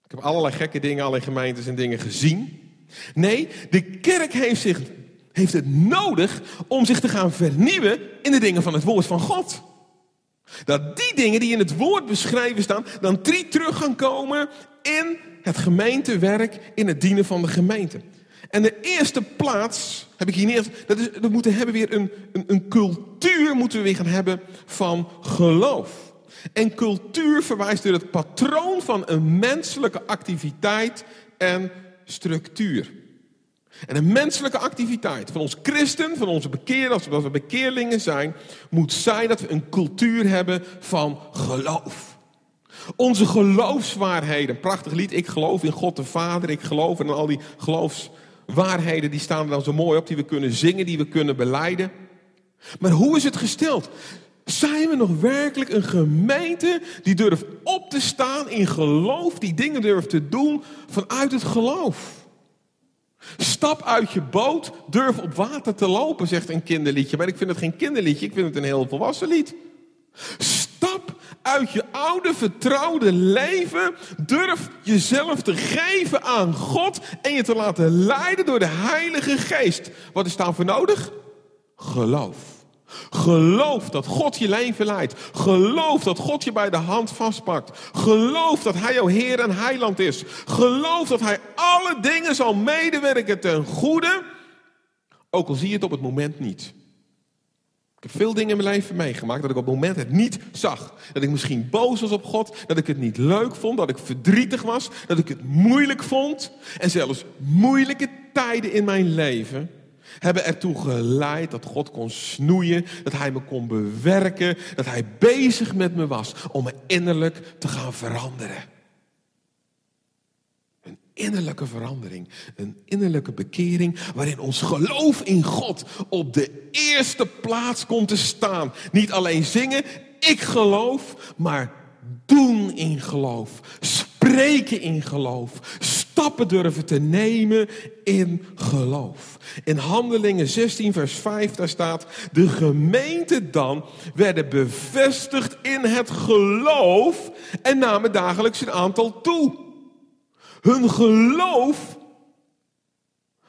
B: Ik heb allerlei gekke dingen, allerlei gemeentes en dingen gezien. Nee, de kerk heeft, zich, heeft het nodig om zich te gaan vernieuwen in de dingen van het woord van God. Dat die dingen die in het woord beschreven staan, dan drie terug gaan komen in het gemeentewerk, in het dienen van de gemeente. En de eerste plaats heb ik hier neer. Dat is, we moeten hebben weer een, een, een cultuur moeten we weer gaan hebben van geloof. En cultuur verwijst naar het patroon van een menselijke activiteit en structuur. En een menselijke activiteit van ons christen, van onze bekeerden, als we bekeerlingen zijn, moet zijn dat we een cultuur hebben van geloof. Onze geloofswaarheden, prachtig lied, ik geloof in God de Vader, ik geloof in al die geloofswaarheden, die staan er dan zo mooi op, die we kunnen zingen, die we kunnen beleiden. Maar hoe is het gesteld? Zijn we nog werkelijk een gemeente die durft op te staan in geloof, die dingen durft te doen vanuit het geloof? Stap uit je boot, durf op water te lopen, zegt een kinderliedje. Maar ik vind het geen kinderliedje, ik vind het een heel volwassen lied. Stap uit je oude vertrouwde leven, durf jezelf te geven aan God en je te laten leiden door de Heilige Geest. Wat is daarvoor nodig? Geloof. Geloof dat God je leven leidt. Geloof dat God je bij de hand vastpakt. Geloof dat Hij jouw Heer en Heiland is. Geloof dat Hij alle dingen zal medewerken ten goede. Ook al zie je het op het moment niet. Ik heb veel dingen in mijn leven meegemaakt dat ik op het moment het niet zag. Dat ik misschien boos was op God, dat ik het niet leuk vond, dat ik verdrietig was, dat ik het moeilijk vond. En zelfs moeilijke tijden in mijn leven hebben ertoe geleid dat God kon snoeien, dat Hij me kon bewerken, dat Hij bezig met me was om me innerlijk te gaan veranderen. Een innerlijke verandering, een innerlijke bekering waarin ons geloof in God op de eerste plaats komt te staan. Niet alleen zingen, ik geloof, maar doen in geloof, spreken in geloof, stappen durven te nemen in geloof. In Handelingen 16, vers 5, daar staat: De gemeente dan werden bevestigd in het geloof en namen dagelijks een aantal toe. Hun geloof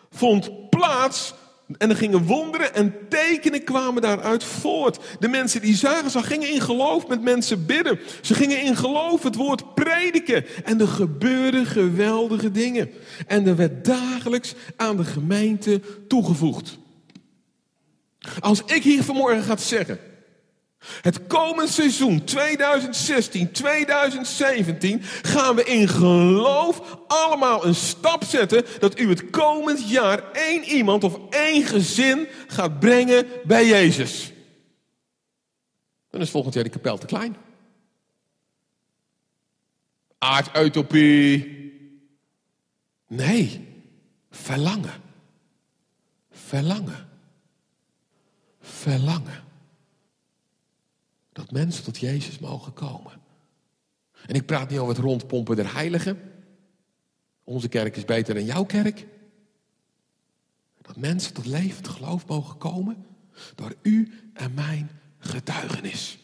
B: vond plaats en er gingen wonderen en tekenen kwamen daaruit voort. De mensen die zagen, ze gingen in geloof met mensen bidden. Ze gingen in geloof het woord prediken. En er gebeurden geweldige dingen. En er werd dagelijks aan de gemeente toegevoegd. Als ik hier vanmorgen ga zeggen, het komend seizoen 2016, 2017 gaan we in geloof allemaal een stap zetten dat u het komend jaar één iemand of één gezin gaat brengen bij Jezus. Dan is volgend jaar die kapel te klein. Aardutopie. Nee, verlangen. Verlangen. Verlangen dat mensen tot Jezus mogen komen. En ik praat niet over het rondpompen der heiligen. Onze kerk is beter dan jouw kerk. Dat mensen tot levend geloof mogen komen door u en mijn getuigenis.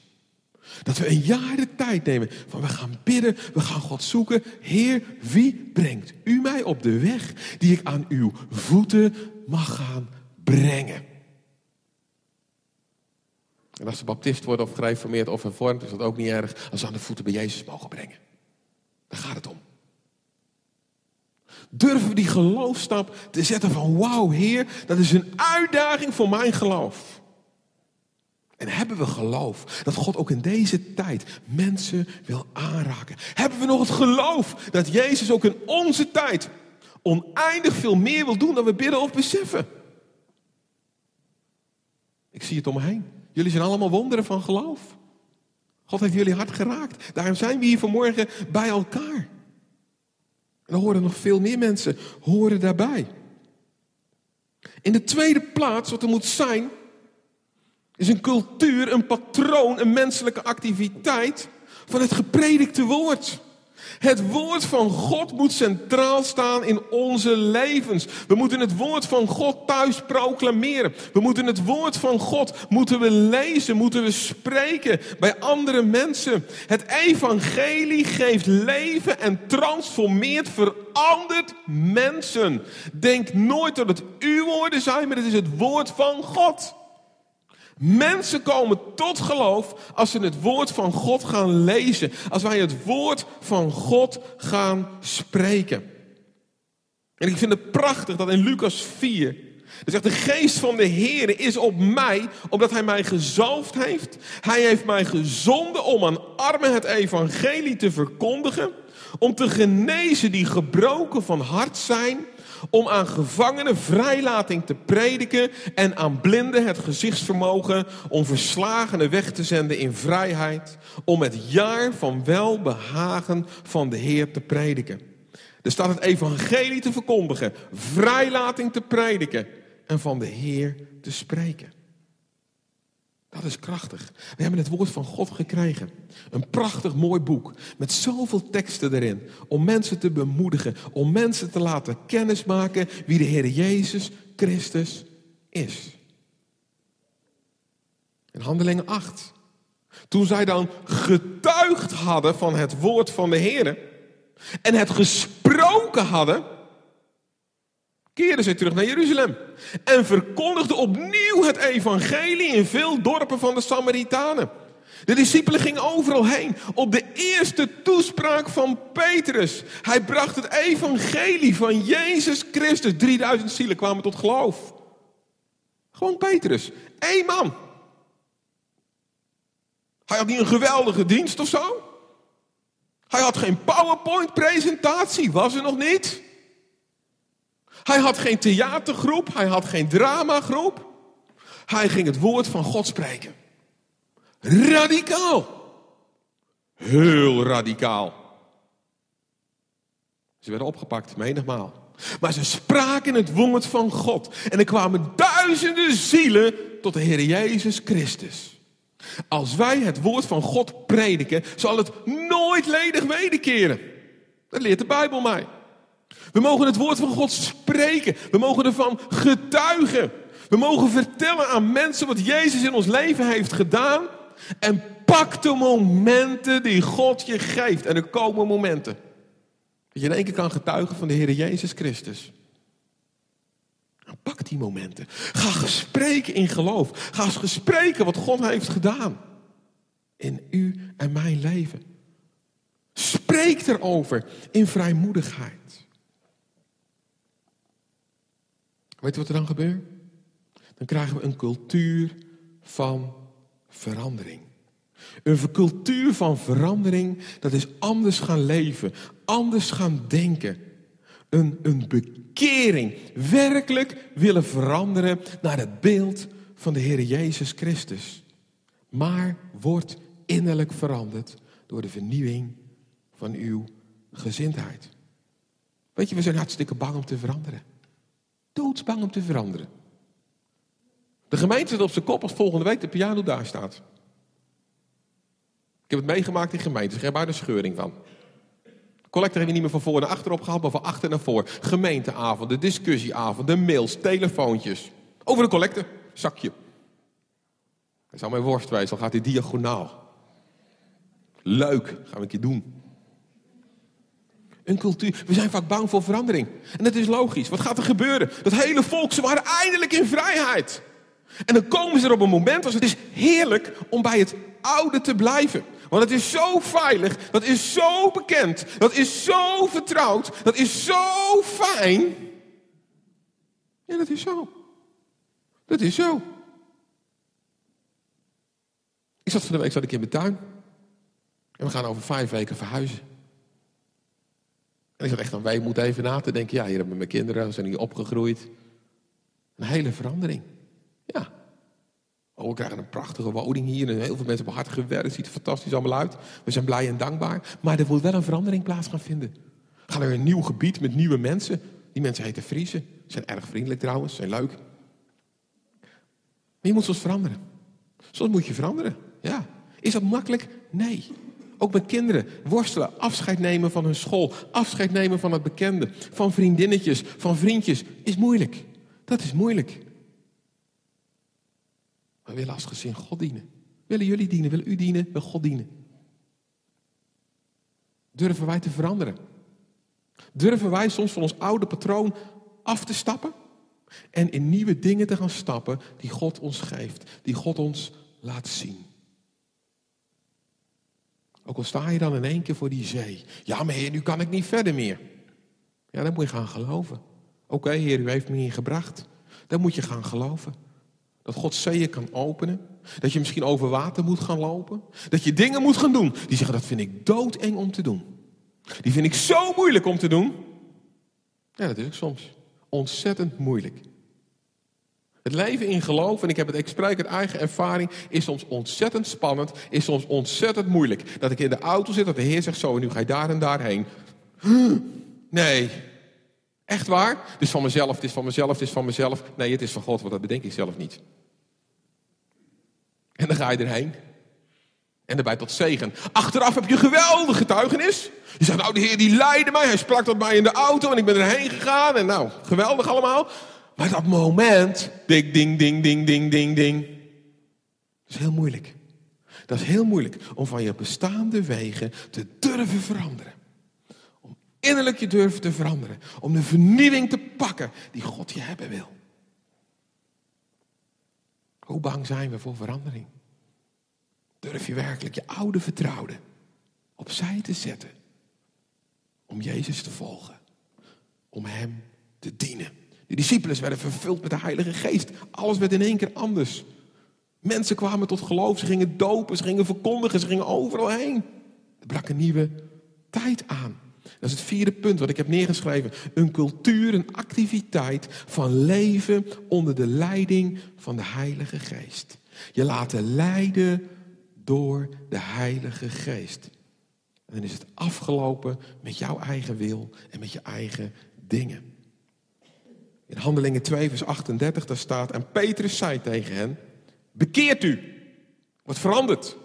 B: Dat we een jaar de tijd nemen van we gaan bidden, we gaan God zoeken. Heer, wie brengt u mij op de weg die ik aan uw voeten mag gaan brengen? En als ze baptist worden of gereformeerd of hervormd, is dat ook niet erg als ze aan de voeten bij Jezus mogen brengen. Daar gaat het om. Durven we die geloofstap te zetten van wauw Heer, dat is een uitdaging voor mijn geloof. En hebben we geloof dat God ook in deze tijd mensen wil aanraken? Hebben we nog het geloof dat Jezus ook in onze tijd oneindig veel meer wil doen dan we bidden of beseffen? Ik zie het om me heen. Jullie zijn allemaal wonderen van geloof. God heeft jullie hart geraakt. Daarom zijn we hier vanmorgen bij elkaar. En er horen nog veel meer mensen horen daarbij. In de tweede plaats, wat er moet zijn, is een cultuur, een patroon, een menselijke activiteit van het gepredikte woord. Het woord van God moet centraal staan in onze levens. We moeten het woord van God thuis proclameren. We moeten het woord van God moeten we lezen, moeten we spreken bij andere mensen. Het evangelie geeft leven en transformeert, verandert mensen. Denk nooit dat het uw woorden zijn, maar het is het woord van God. Mensen komen tot geloof als ze het woord van God gaan lezen. Als wij het woord van God gaan spreken. En ik vind het prachtig dat in Lucas 4. Er zegt, de geest van de Heer is op mij, omdat hij mij gezalfd heeft. Hij heeft mij gezonden om aan armen het evangelie te verkondigen. Om te genezen die gebroken van hart zijn om aan gevangenen vrijlating te prediken en aan blinden het gezichtsvermogen om verslagenen weg te zenden in vrijheid, om het jaar van welbehagen van de Heer te prediken. Er staat het evangelie te verkondigen, vrijlating te prediken en van de Heer te spreken. Dat is krachtig. We hebben het woord van God gekregen. Een prachtig mooi boek met zoveel teksten erin. Om mensen te bemoedigen, om mensen te laten kennismaken wie de Heer Jezus Christus is. In Handelingen 8. Toen zij dan getuigd hadden van het woord van de Heer en het gesproken hadden, keerden zij terug naar Jeruzalem en verkondigden opnieuw het evangelie in veel dorpen van de Samaritanen. De discipelen gingen overal heen op de eerste toespraak van Petrus. Hij bracht het evangelie van Jezus Christus. 3000 zielen kwamen tot geloof. Gewoon Petrus. Eén man. Hij had niet een geweldige dienst of zo. Hij had geen PowerPoint-presentatie, was er nog niet. Hij had geen theatergroep, hij had geen dramagroep. Hij ging het woord van God spreken. Radicaal. Heel radicaal. Ze werden opgepakt, menigmaal. Maar ze spraken het woord van God. En er kwamen duizenden zielen tot de Heer Jezus Christus. Als wij het woord van God prediken, zal het nooit ledig wederkeren. Dat leert de Bijbel mij. We mogen het woord van God spreken. We mogen ervan getuigen. We mogen vertellen aan mensen wat Jezus in ons leven heeft gedaan. En pak de momenten die God je geeft. En er komen momenten. Dat je in één keer kan getuigen van de Heer Jezus Christus. Pak die momenten. Ga gespreken in geloof. Ga gespreken wat God heeft gedaan. In u en mijn leven. Spreek erover in vrijmoedigheid. Weet je wat er dan gebeurt? Dan krijgen we een cultuur van verandering. Een cultuur van verandering, dat is anders gaan leven, anders gaan denken. Een, een bekering, werkelijk willen veranderen naar het beeld van de Heer Jezus Christus. Maar wordt innerlijk veranderd door de vernieuwing van uw gezindheid. Weet je, we zijn hartstikke bang om te veranderen. Doodsbang om te veranderen. De gemeente zit op zijn kop als volgende week de piano daar staat. Ik heb het meegemaakt in gemeentes, ik heb daar de scheuring van. Collector hebben we niet meer van voor naar achter opgehaald, maar van achter naar voor. Gemeenteavonden, discussieavonden, mails, telefoontjes. Over de collecte, zakje. Dat zou mijn worst wijzen, dan gaat hij diagonaal. Leuk, gaan we een keer doen. Een cultuur. We zijn vaak bang voor verandering. En dat is logisch. Wat gaat er gebeuren? Dat hele volk, ze waren eindelijk in vrijheid. En dan komen ze er op een moment als het is heerlijk om bij het oude te blijven. Want het is zo veilig, dat is zo bekend, dat is zo vertrouwd, dat is zo fijn. Ja, dat is zo. Dat is zo. Ik zat van de week zat ik in mijn tuin. En we gaan over vijf weken verhuizen. En ik zat echt wij moeten even na te denken. Ja, hier hebben mijn kinderen, zijn hier opgegroeid. Een hele verandering. Ja. Oh, we krijgen een prachtige woning hier. En heel veel mensen hebben hard gewerkt. Het ziet er fantastisch allemaal uit. We zijn blij en dankbaar. Maar er moet wel een verandering plaats gaan vinden. We gaan naar een nieuw gebied met nieuwe mensen. Die mensen heten Friesen. Zijn erg vriendelijk trouwens. Zijn leuk. Maar je moet soms veranderen. Soms moet je veranderen. Ja. Is dat makkelijk? Nee. Ook met kinderen worstelen, afscheid nemen van hun school, afscheid nemen van het bekende, van vriendinnetjes, van vriendjes, is moeilijk. Dat is moeilijk. We willen als gezin God dienen. Willen jullie dienen? Willen u dienen? Wil God dienen? Durven wij te veranderen? Durven wij soms van ons oude patroon af te stappen en in nieuwe dingen te gaan stappen die God ons geeft, die God ons laat zien? Ook al sta je dan in één keer voor die zee. Ja, maar heer, nu kan ik niet verder meer. Ja, dan moet je gaan geloven. Oké, heer, u heeft me hier gebracht. Dan moet je gaan geloven. Dat God zeeën kan openen. Dat je misschien over water moet gaan lopen. Dat je dingen moet gaan doen. Die zeggen, dat vind ik doodeng om te doen. Die vind ik zo moeilijk om te doen. Ja, dat soms. Ontzettend moeilijk. Het leven in geloof, en ik heb het, ik spreek uit eigen ervaring, is soms ontzettend spannend, is soms ontzettend moeilijk. Dat ik in de auto zit, dat de Heer zegt zo, en nu ga je daar en daarheen. Nee. Echt waar? Het is van mezelf, het is van mezelf, het is van mezelf. Nee, het is van God, want dat bedenk ik zelf niet. En dan ga je erheen. En daarbij tot zegen. Achteraf heb je geweldige getuigenis. Je zegt, nou, de Heer die leidde mij. Hij sprak tot mij in de auto en ik ben erheen gegaan. En nou, geweldig allemaal. Maar dat moment, ding, ding, ding, ding, ding, ding, ding. Dat is heel moeilijk. Dat is heel moeilijk om van je bestaande wegen te durven veranderen. Om innerlijk je durven te veranderen. Om de vernieuwing te pakken die God je hebben wil. Hoe bang zijn we voor verandering? Durf je werkelijk je oude vertrouwde opzij te zetten om Jezus te volgen, om Hem te dienen? De discipelen werden vervuld met de Heilige Geest. Alles werd in één keer anders. Mensen kwamen tot geloof, ze gingen dopen, ze gingen verkondigen, ze gingen overal heen. Er brak een nieuwe tijd aan. Dat is het vierde punt wat ik heb neergeschreven. Een cultuur, een activiteit van leven onder de leiding van de Heilige Geest. Je laten leiden door de Heilige Geest. En dan is het afgelopen met jouw eigen wil en met je eigen dingen. In Handelingen 2, vers 38, daar staat: En Petrus zei tegen hen: Bekeert u, wat verandert.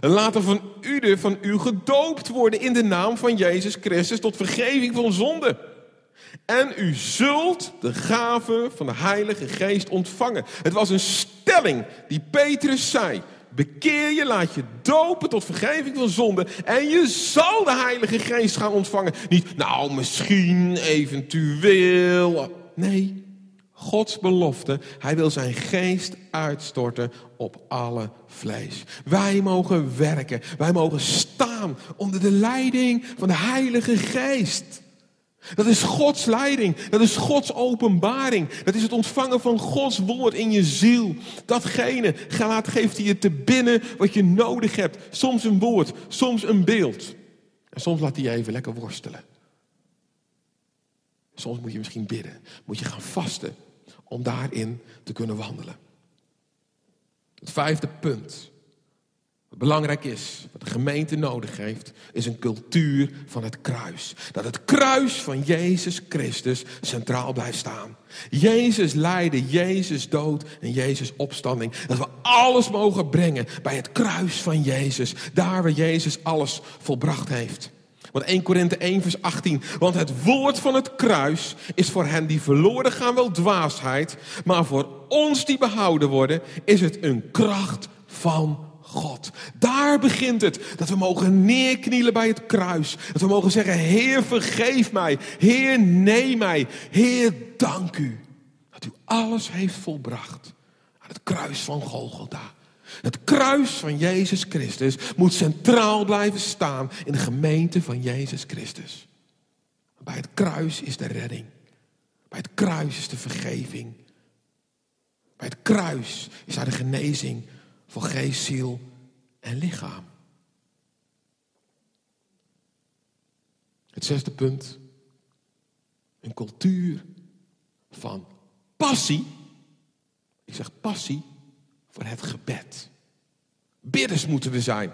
B: En laten van u van u gedoopt worden in de naam van Jezus Christus tot vergeving van zonde. En u zult de gave van de Heilige Geest ontvangen. Het was een stelling die Petrus zei. Bekeer je, laat je dopen tot vergeving van zonde. En je zal de Heilige Geest gaan ontvangen. Niet, nou, misschien, eventueel. Nee, Gods belofte. Hij wil zijn geest uitstorten op alle vlees. Wij mogen werken. Wij mogen staan onder de leiding van de Heilige Geest. Dat is Gods leiding. Dat is Gods openbaring. Dat is het ontvangen van Gods woord in je ziel. Datgene laat geeft hij je te binnen wat je nodig hebt. Soms een woord, soms een beeld. En soms laat hij je even lekker worstelen. Soms moet je misschien bidden. Moet je gaan vasten om daarin te kunnen wandelen. Het vijfde punt. Wat belangrijk is, wat de gemeente nodig heeft, is een cultuur van het kruis. Dat het kruis van Jezus Christus centraal blijft staan. Jezus lijden, Jezus dood en Jezus opstanding. Dat we alles mogen brengen bij het kruis van Jezus. Daar waar Jezus alles volbracht heeft. Want 1 Korinthe 1 vers 18. Want het woord van het kruis is voor hen die verloren gaan wel dwaasheid. Maar voor ons die behouden worden is het een kracht van God. Daar begint het. Dat we mogen neerknielen bij het kruis. Dat we mogen zeggen, Heer vergeef mij. Heer neem mij. Heer dank u. Dat u alles heeft volbracht. Aan het kruis van Golgotha. Het kruis van Jezus Christus moet centraal blijven staan in de gemeente van Jezus Christus. Bij het kruis is de redding. Bij het kruis is de vergeving. Bij het kruis is daar de genezing voor geest, ziel en lichaam. Het zesde punt. Een cultuur van passie. Ik zeg passie voor het gebed. Bidders moeten we zijn.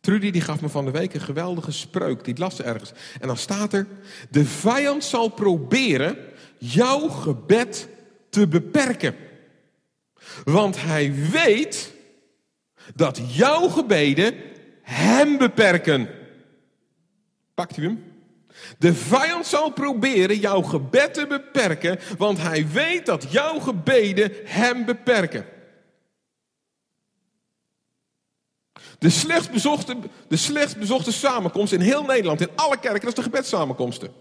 B: Trudy die gaf me van de week een geweldige spreuk. Die las ergens. En dan staat er: De vijand zal proberen jouw gebed te beperken. Want hij weet dat jouw gebeden hem beperken. Pakt u hem? De vijand zal proberen jouw gebed te beperken, want hij weet dat jouw gebeden hem beperken. De slechtst bezochte, de slechtst bezochte samenkomst in heel Nederland, in alle kerken, dat is de gebedssamenkomsten.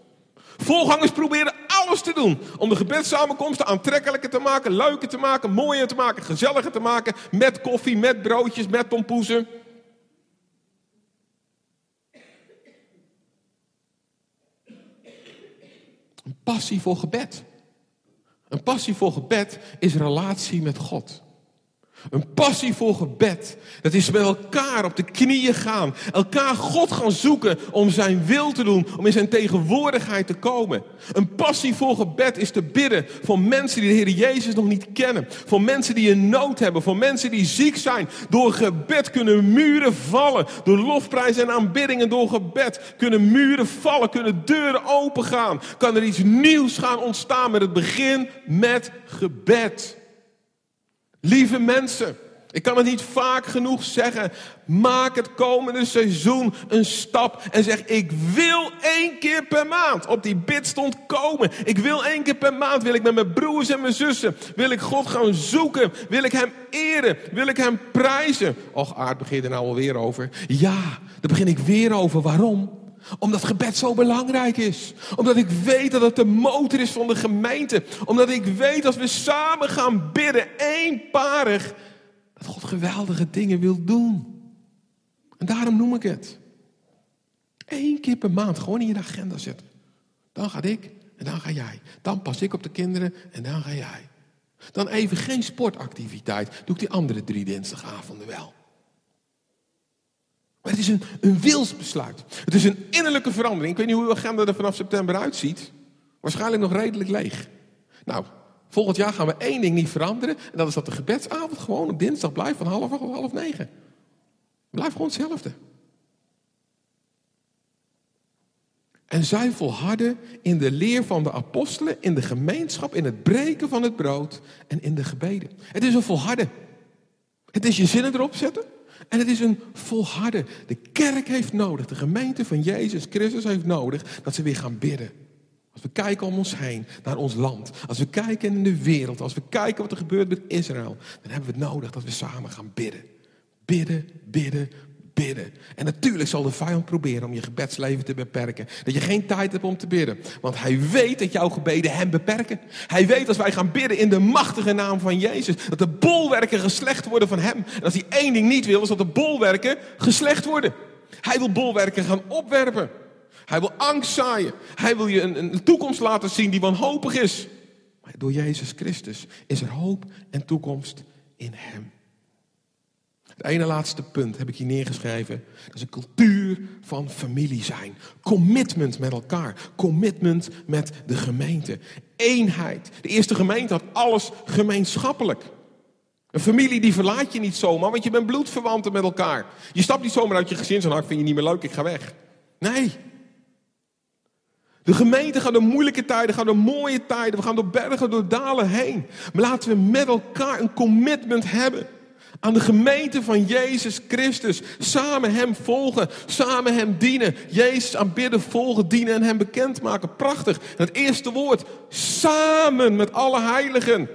B: Volgangers proberen alles te doen om de gebedssamenkomsten aantrekkelijker te maken, leuker te maken, mooier te maken, gezelliger te maken. Met koffie, met broodjes, met tompoezen. Een passie voor gebed. Een passie voor gebed is relatie met God. Een passie voor gebed. Dat is met elkaar op de knieën gaan. Elkaar God gaan zoeken om zijn wil te doen. Om in zijn tegenwoordigheid te komen. Een passie voor gebed is te bidden voor mensen die de Heer Jezus nog niet kennen. Voor mensen die een nood hebben. Voor mensen die ziek zijn. Door gebed kunnen muren vallen. Door lofprijs en aanbiddingen door gebed kunnen muren vallen. Kunnen deuren opengaan. Kan er iets nieuws gaan ontstaan met het begin met gebed. Lieve mensen, ik kan het niet vaak genoeg zeggen. Maak het komende seizoen een stap en zeg: Ik wil één keer per maand op die bidstond komen. Ik wil één keer per maand, wil ik met mijn broers en mijn zussen, wil ik God gaan zoeken. Wil ik Hem eren, wil ik Hem prijzen. Och, Aard begin er nou alweer over. Ja, daar begin ik weer over. Waarom? Omdat gebed zo belangrijk is. Omdat ik weet dat het de motor is van de gemeente. Omdat ik weet als we samen gaan bidden, eenparig, dat God geweldige dingen wil doen. En daarom noem ik het. Eén keer per maand gewoon in je agenda zetten. Dan ga ik en dan ga jij. Dan pas ik op de kinderen en dan ga jij. Dan even geen sportactiviteit. Doe ik die andere drie dinsdagavonden wel. Maar het is een, een wilsbesluit. Het is een innerlijke verandering. Ik weet niet hoe uw agenda er vanaf september uitziet. Waarschijnlijk nog redelijk leeg. Nou, volgend jaar gaan we één ding niet veranderen. En dat is dat de gebedsavond gewoon op dinsdag blijft van half acht of half negen. Blijf gewoon hetzelfde. En zij volharden in de leer van de apostelen, in de gemeenschap, in het breken van het brood en in de gebeden. Het is een volharden. Het is je zinnen erop zetten. En het is een volharden. De kerk heeft nodig, de gemeente van Jezus Christus heeft nodig dat ze weer gaan bidden. Als we kijken om ons heen, naar ons land. Als we kijken in de wereld. Als we kijken wat er gebeurt met Israël. Dan hebben we het nodig dat we samen gaan bidden. Bidden, bidden, bidden. En natuurlijk zal de vijand proberen om je gebedsleven te beperken. Dat je geen tijd hebt om te bidden. Want hij weet dat jouw gebeden hem beperken. Hij weet als wij gaan bidden in de machtige naam van Jezus. Dat de bolwerken geslecht worden van hem. En als hij één ding niet wil, is dat de bolwerken geslecht worden. Hij wil bolwerken gaan opwerpen. Hij wil angst zaaien. Hij wil je een, een toekomst laten zien die wanhopig is. Maar door Jezus Christus is er hoop en toekomst in hem. Het ene laatste punt heb ik hier neergeschreven. Dat is een cultuur van familie zijn. Commitment met elkaar. Commitment met de gemeente. Eenheid. De eerste gemeente had alles gemeenschappelijk. Een familie die verlaat je niet zomaar, want je bent bloedverwanten met elkaar. Je stapt niet zomaar uit je gezin en vind je niet meer leuk, ik ga weg. Nee. De gemeente gaat door moeilijke tijden, gaat door mooie tijden. We gaan door bergen, door dalen heen. Maar laten we met elkaar een commitment hebben aan de gemeente van Jezus Christus. Samen Hem volgen, samen Hem dienen. Jezus aanbidden, volgen, dienen en Hem bekendmaken. Prachtig. En het eerste woord, samen met alle heiligen.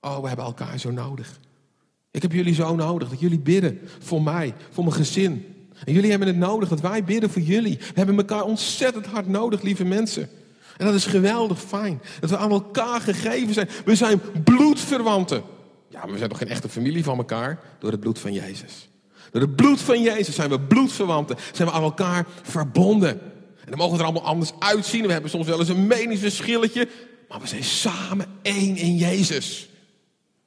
B: Oh, we hebben elkaar zo nodig. Ik heb jullie zo nodig, dat jullie bidden voor mij, voor mijn gezin. En jullie hebben het nodig dat wij bidden voor jullie. We hebben elkaar ontzettend hard nodig, lieve mensen. En dat is geweldig fijn. Dat we aan elkaar gegeven zijn. We zijn bloedverwanten. Ja, maar we zijn toch geen echte familie van elkaar? Door het bloed van Jezus. Door het bloed van Jezus zijn we bloedverwanten. Zijn we aan elkaar verbonden. En dan mogen we er allemaal anders uitzien. We hebben soms wel eens een meningsverschilletje. Maar we zijn samen één in Jezus.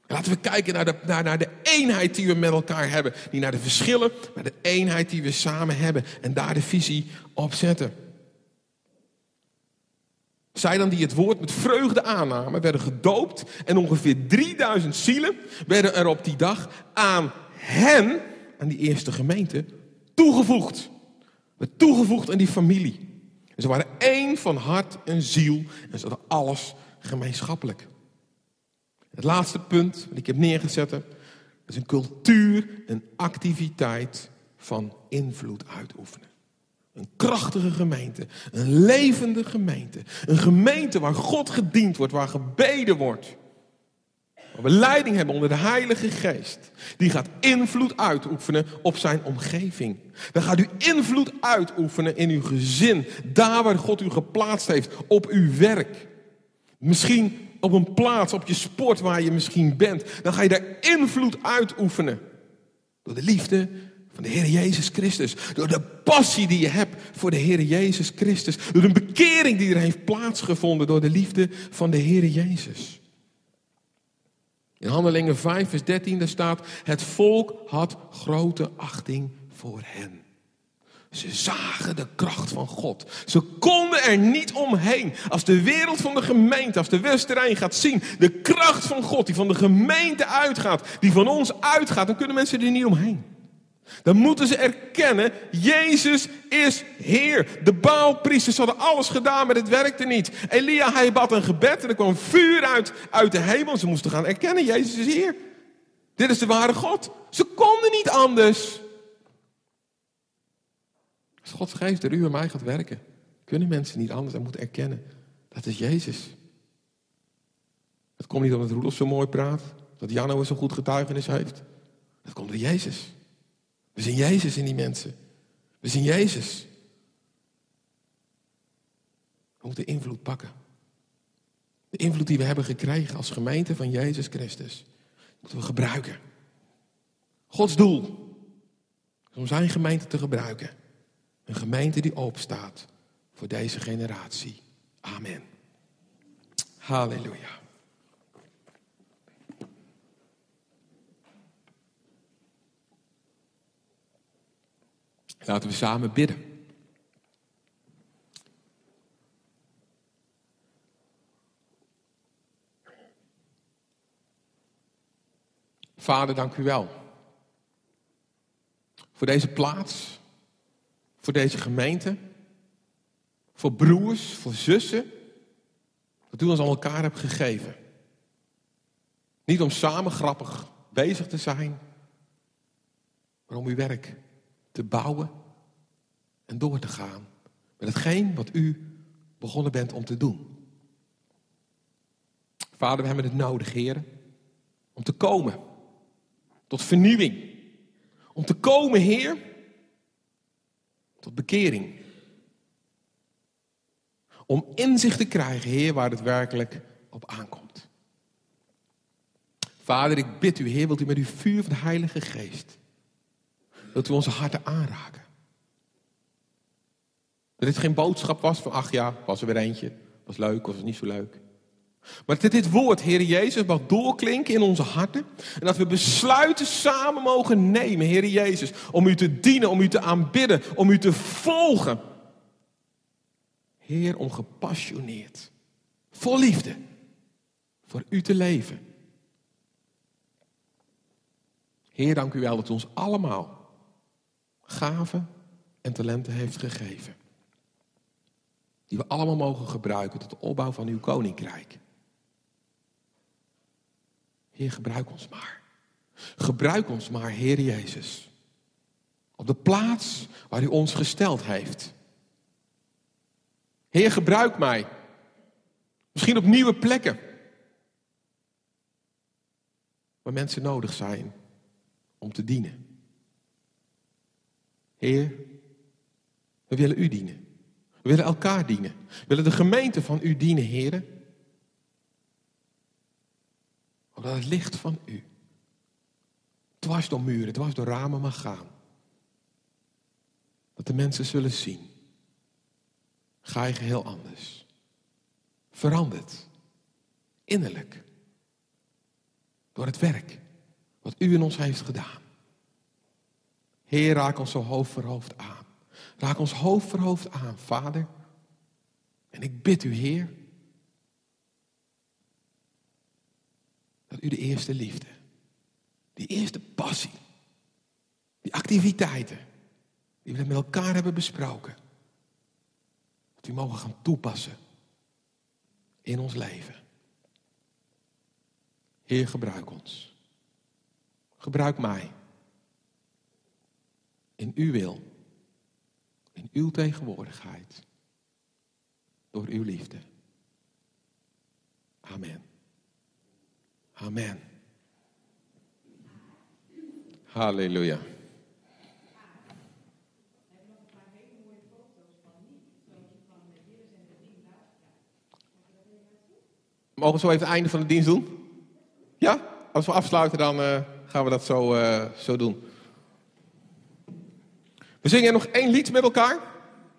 B: laten we kijken naar de, naar, naar de eenheid die we met elkaar hebben. Niet naar de verschillen, maar de eenheid die we samen hebben. En daar de visie op zetten. Zij dan die het woord met vreugde aannamen, werden gedoopt. En ongeveer 3000 zielen werden er op die dag aan hen, aan die eerste gemeente, toegevoegd. Werd toegevoegd aan die familie. En ze waren één van hart en ziel. En ze hadden alles gemeenschappelijk. Het laatste punt wat ik heb neergezet, is een cultuur, een activiteit van invloed uitoefenen. Een krachtige gemeente, een levende gemeente, een gemeente waar God gediend wordt, waar gebeden wordt. Waar we leiding hebben onder de Heilige Geest. Die gaat invloed uitoefenen op zijn omgeving. Dan gaat u invloed uitoefenen in uw gezin. Daar waar God u geplaatst heeft. Op uw werk. Misschien op een plaats, op je sport waar je misschien bent. Dan ga je daar invloed uitoefenen. Door de liefde van de Heer Jezus Christus. Door de passie die je hebt voor de Heer Jezus Christus. Door de bekering die er heeft plaatsgevonden door de liefde van de Heer Jezus. In Handelingen 5, vers 13, daar staat: Het volk had grote achting voor hen. Ze zagen de kracht van God. Ze konden er niet omheen. Als de wereld van de gemeente, als de Westerijn gaat zien, de kracht van God die van de gemeente uitgaat, die van ons uitgaat, dan kunnen mensen er niet omheen. Dan moeten ze erkennen, Jezus is Heer. De Baalpriesters hadden alles gedaan, maar het werkte niet. Elia, hij bad een gebed en er kwam vuur uit, uit de hemel. Ze moesten gaan erkennen, Jezus is Heer. Dit is de ware God. Ze konden niet anders. Als Gods geest door u en mij gaat werken, kunnen mensen niet anders en moeten erkennen, dat is Jezus. Het komt niet omdat Roelof zo mooi praat, dat Janno zo goed getuigenis heeft. Dat komt door Jezus. We zien Jezus in die mensen. We zien Jezus. We moeten invloed pakken. De invloed die we hebben gekregen als gemeente van Jezus Christus. Moeten we gebruiken. Gods doel is om zijn gemeente te gebruiken. Een gemeente die openstaat voor deze generatie. Amen. Halleluja. Laten we samen bidden. Vader, dank u wel. Voor deze plaats, voor deze gemeente, voor broers, voor zussen, dat u ons aan elkaar hebt gegeven. Niet om samen grappig bezig te zijn, maar om uw werk te bouwen en door te gaan met hetgeen wat u begonnen bent om te doen. Vader, we hebben het nodig, Heer, om te komen tot vernieuwing. Om te komen, Heer, tot bekering. Om inzicht te krijgen, Heer, waar het werkelijk op aankomt. Vader, ik bid u, Heer, wilt u met uw vuur van de Heilige Geest dat u onze harten aanraken. Dat dit geen boodschap was van, ach ja, was er weer eentje. Was leuk, was niet zo leuk. Maar dat dit woord, Heer Jezus, mag doorklinken in onze harten. En dat we besluiten samen mogen nemen, Heer Jezus, om u te dienen, om u te aanbidden, om u te volgen. Heer, om gepassioneerd, vol liefde, voor u te leven. Heer, dank u wel dat u ons allemaal gaven en talenten heeft gegeven. Die we allemaal mogen gebruiken tot de opbouw van uw koninkrijk. Heer, gebruik ons maar. Gebruik ons maar, Heer Jezus. Op de plaats waar u ons gesteld heeft. Heer, gebruik mij. Misschien op nieuwe plekken. Waar mensen nodig zijn om te dienen. Heer, we willen u dienen. We willen elkaar dienen. We willen de gemeente van u dienen, Heer. Omdat het licht van u dwars door muren, dwars door ramen mag gaan. Dat de mensen zullen zien. Ga je geheel anders. Veranderd. Innerlijk. Door het werk wat u in ons heeft gedaan. Heer, raak ons hoofd voor hoofd aan. Raak ons hoofd voor hoofd aan, Vader. En ik bid u, Heer, dat u de eerste liefde, die eerste passie, die activiteiten die we met elkaar hebben besproken, dat u mogen gaan toepassen in ons leven. Heer, gebruik ons. Gebruik mij. In uw wil. In uw tegenwoordigheid. Door uw liefde. Amen. Amen. Halleluja. Mogen we zo even het einde van de dienst doen? Ja? Als we afsluiten, dan eh, gaan we dat zo, eh, zo doen. We zingen nog één lied met elkaar.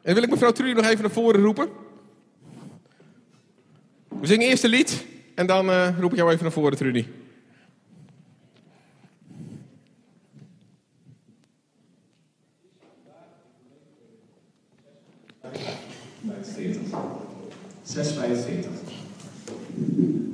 B: En wil ik mevrouw Trudy nog even naar voren roepen. We zingen eerst een lied en dan eh, roep ik jou even naar voren, Trudy.
H: Zes
B: 6,75.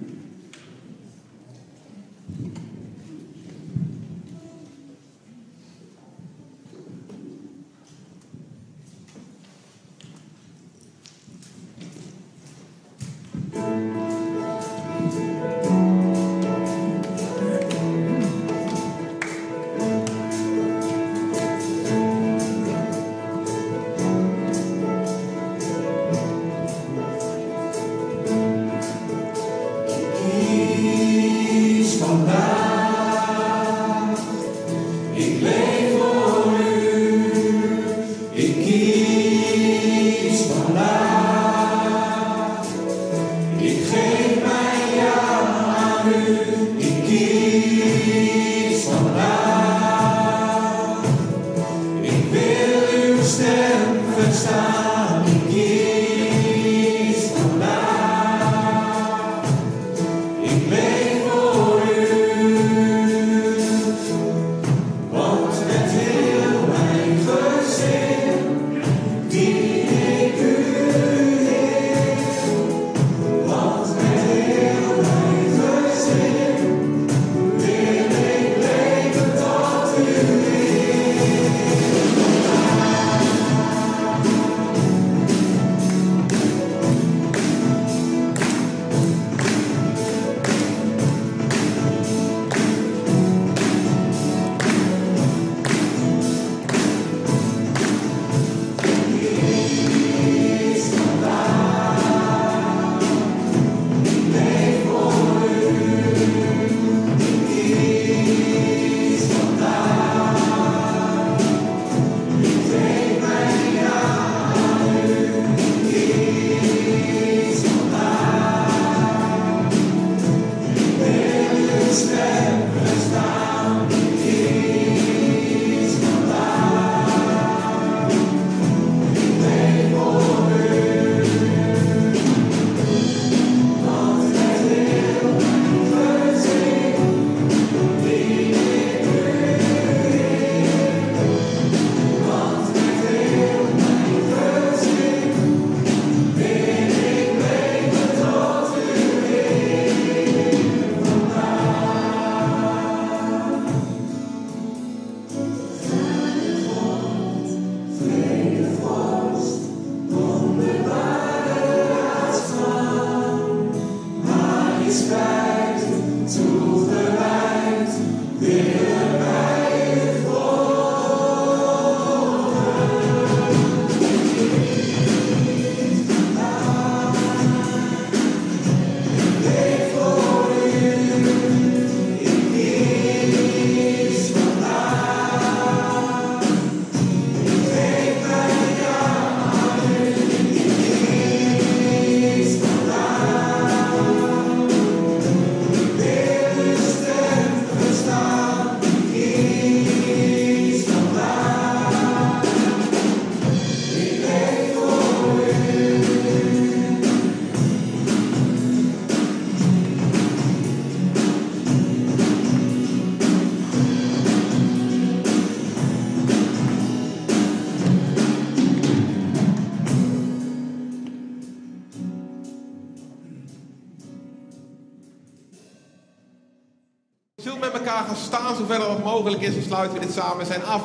B: Mogelijk is? Dan sluiten we dit samen zijn af.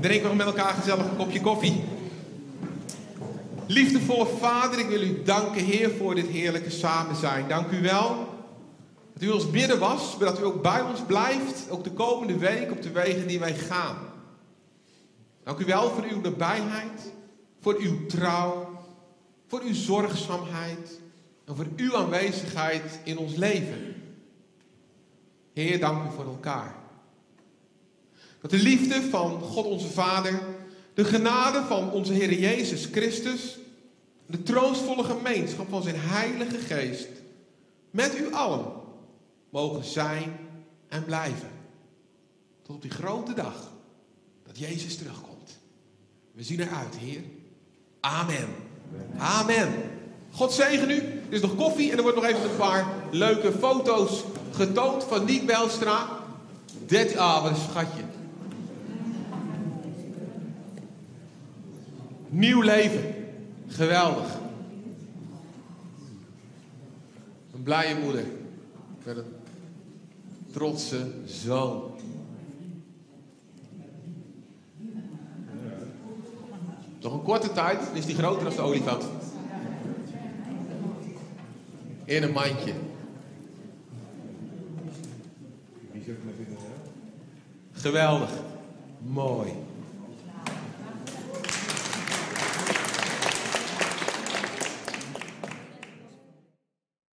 B: Drinken we met elkaar gezellig een kopje koffie. Liefdevolle Vader, ik wil u danken, Heer, voor dit heerlijke samen zijn. Dank u wel dat u ons midden was, maar dat u ook bij ons blijft, ook de komende week op de wegen die wij gaan. Dank u wel voor uw nabijheid, voor uw trouw, voor uw zorgzaamheid en voor uw aanwezigheid in ons leven. Heer, dank u voor elkaar. Dat de liefde van God onze Vader, de genade van onze Heer Jezus Christus, de troostvolle gemeenschap van zijn Heilige Geest met u allen mogen zijn en blijven. Tot op die grote dag dat Jezus terugkomt. We zien eruit, Heer. Amen. Amen. God zegen u. Er is nog koffie en er wordt nog even een paar leuke foto's getoond van Niek Belstra. 13, ah, schatje. Nieuw leven. Geweldig. Een blije moeder. Een trotse zoon. Nog een korte tijd is die groter dan de olifant. In een mandje. Geweldig. Mooi.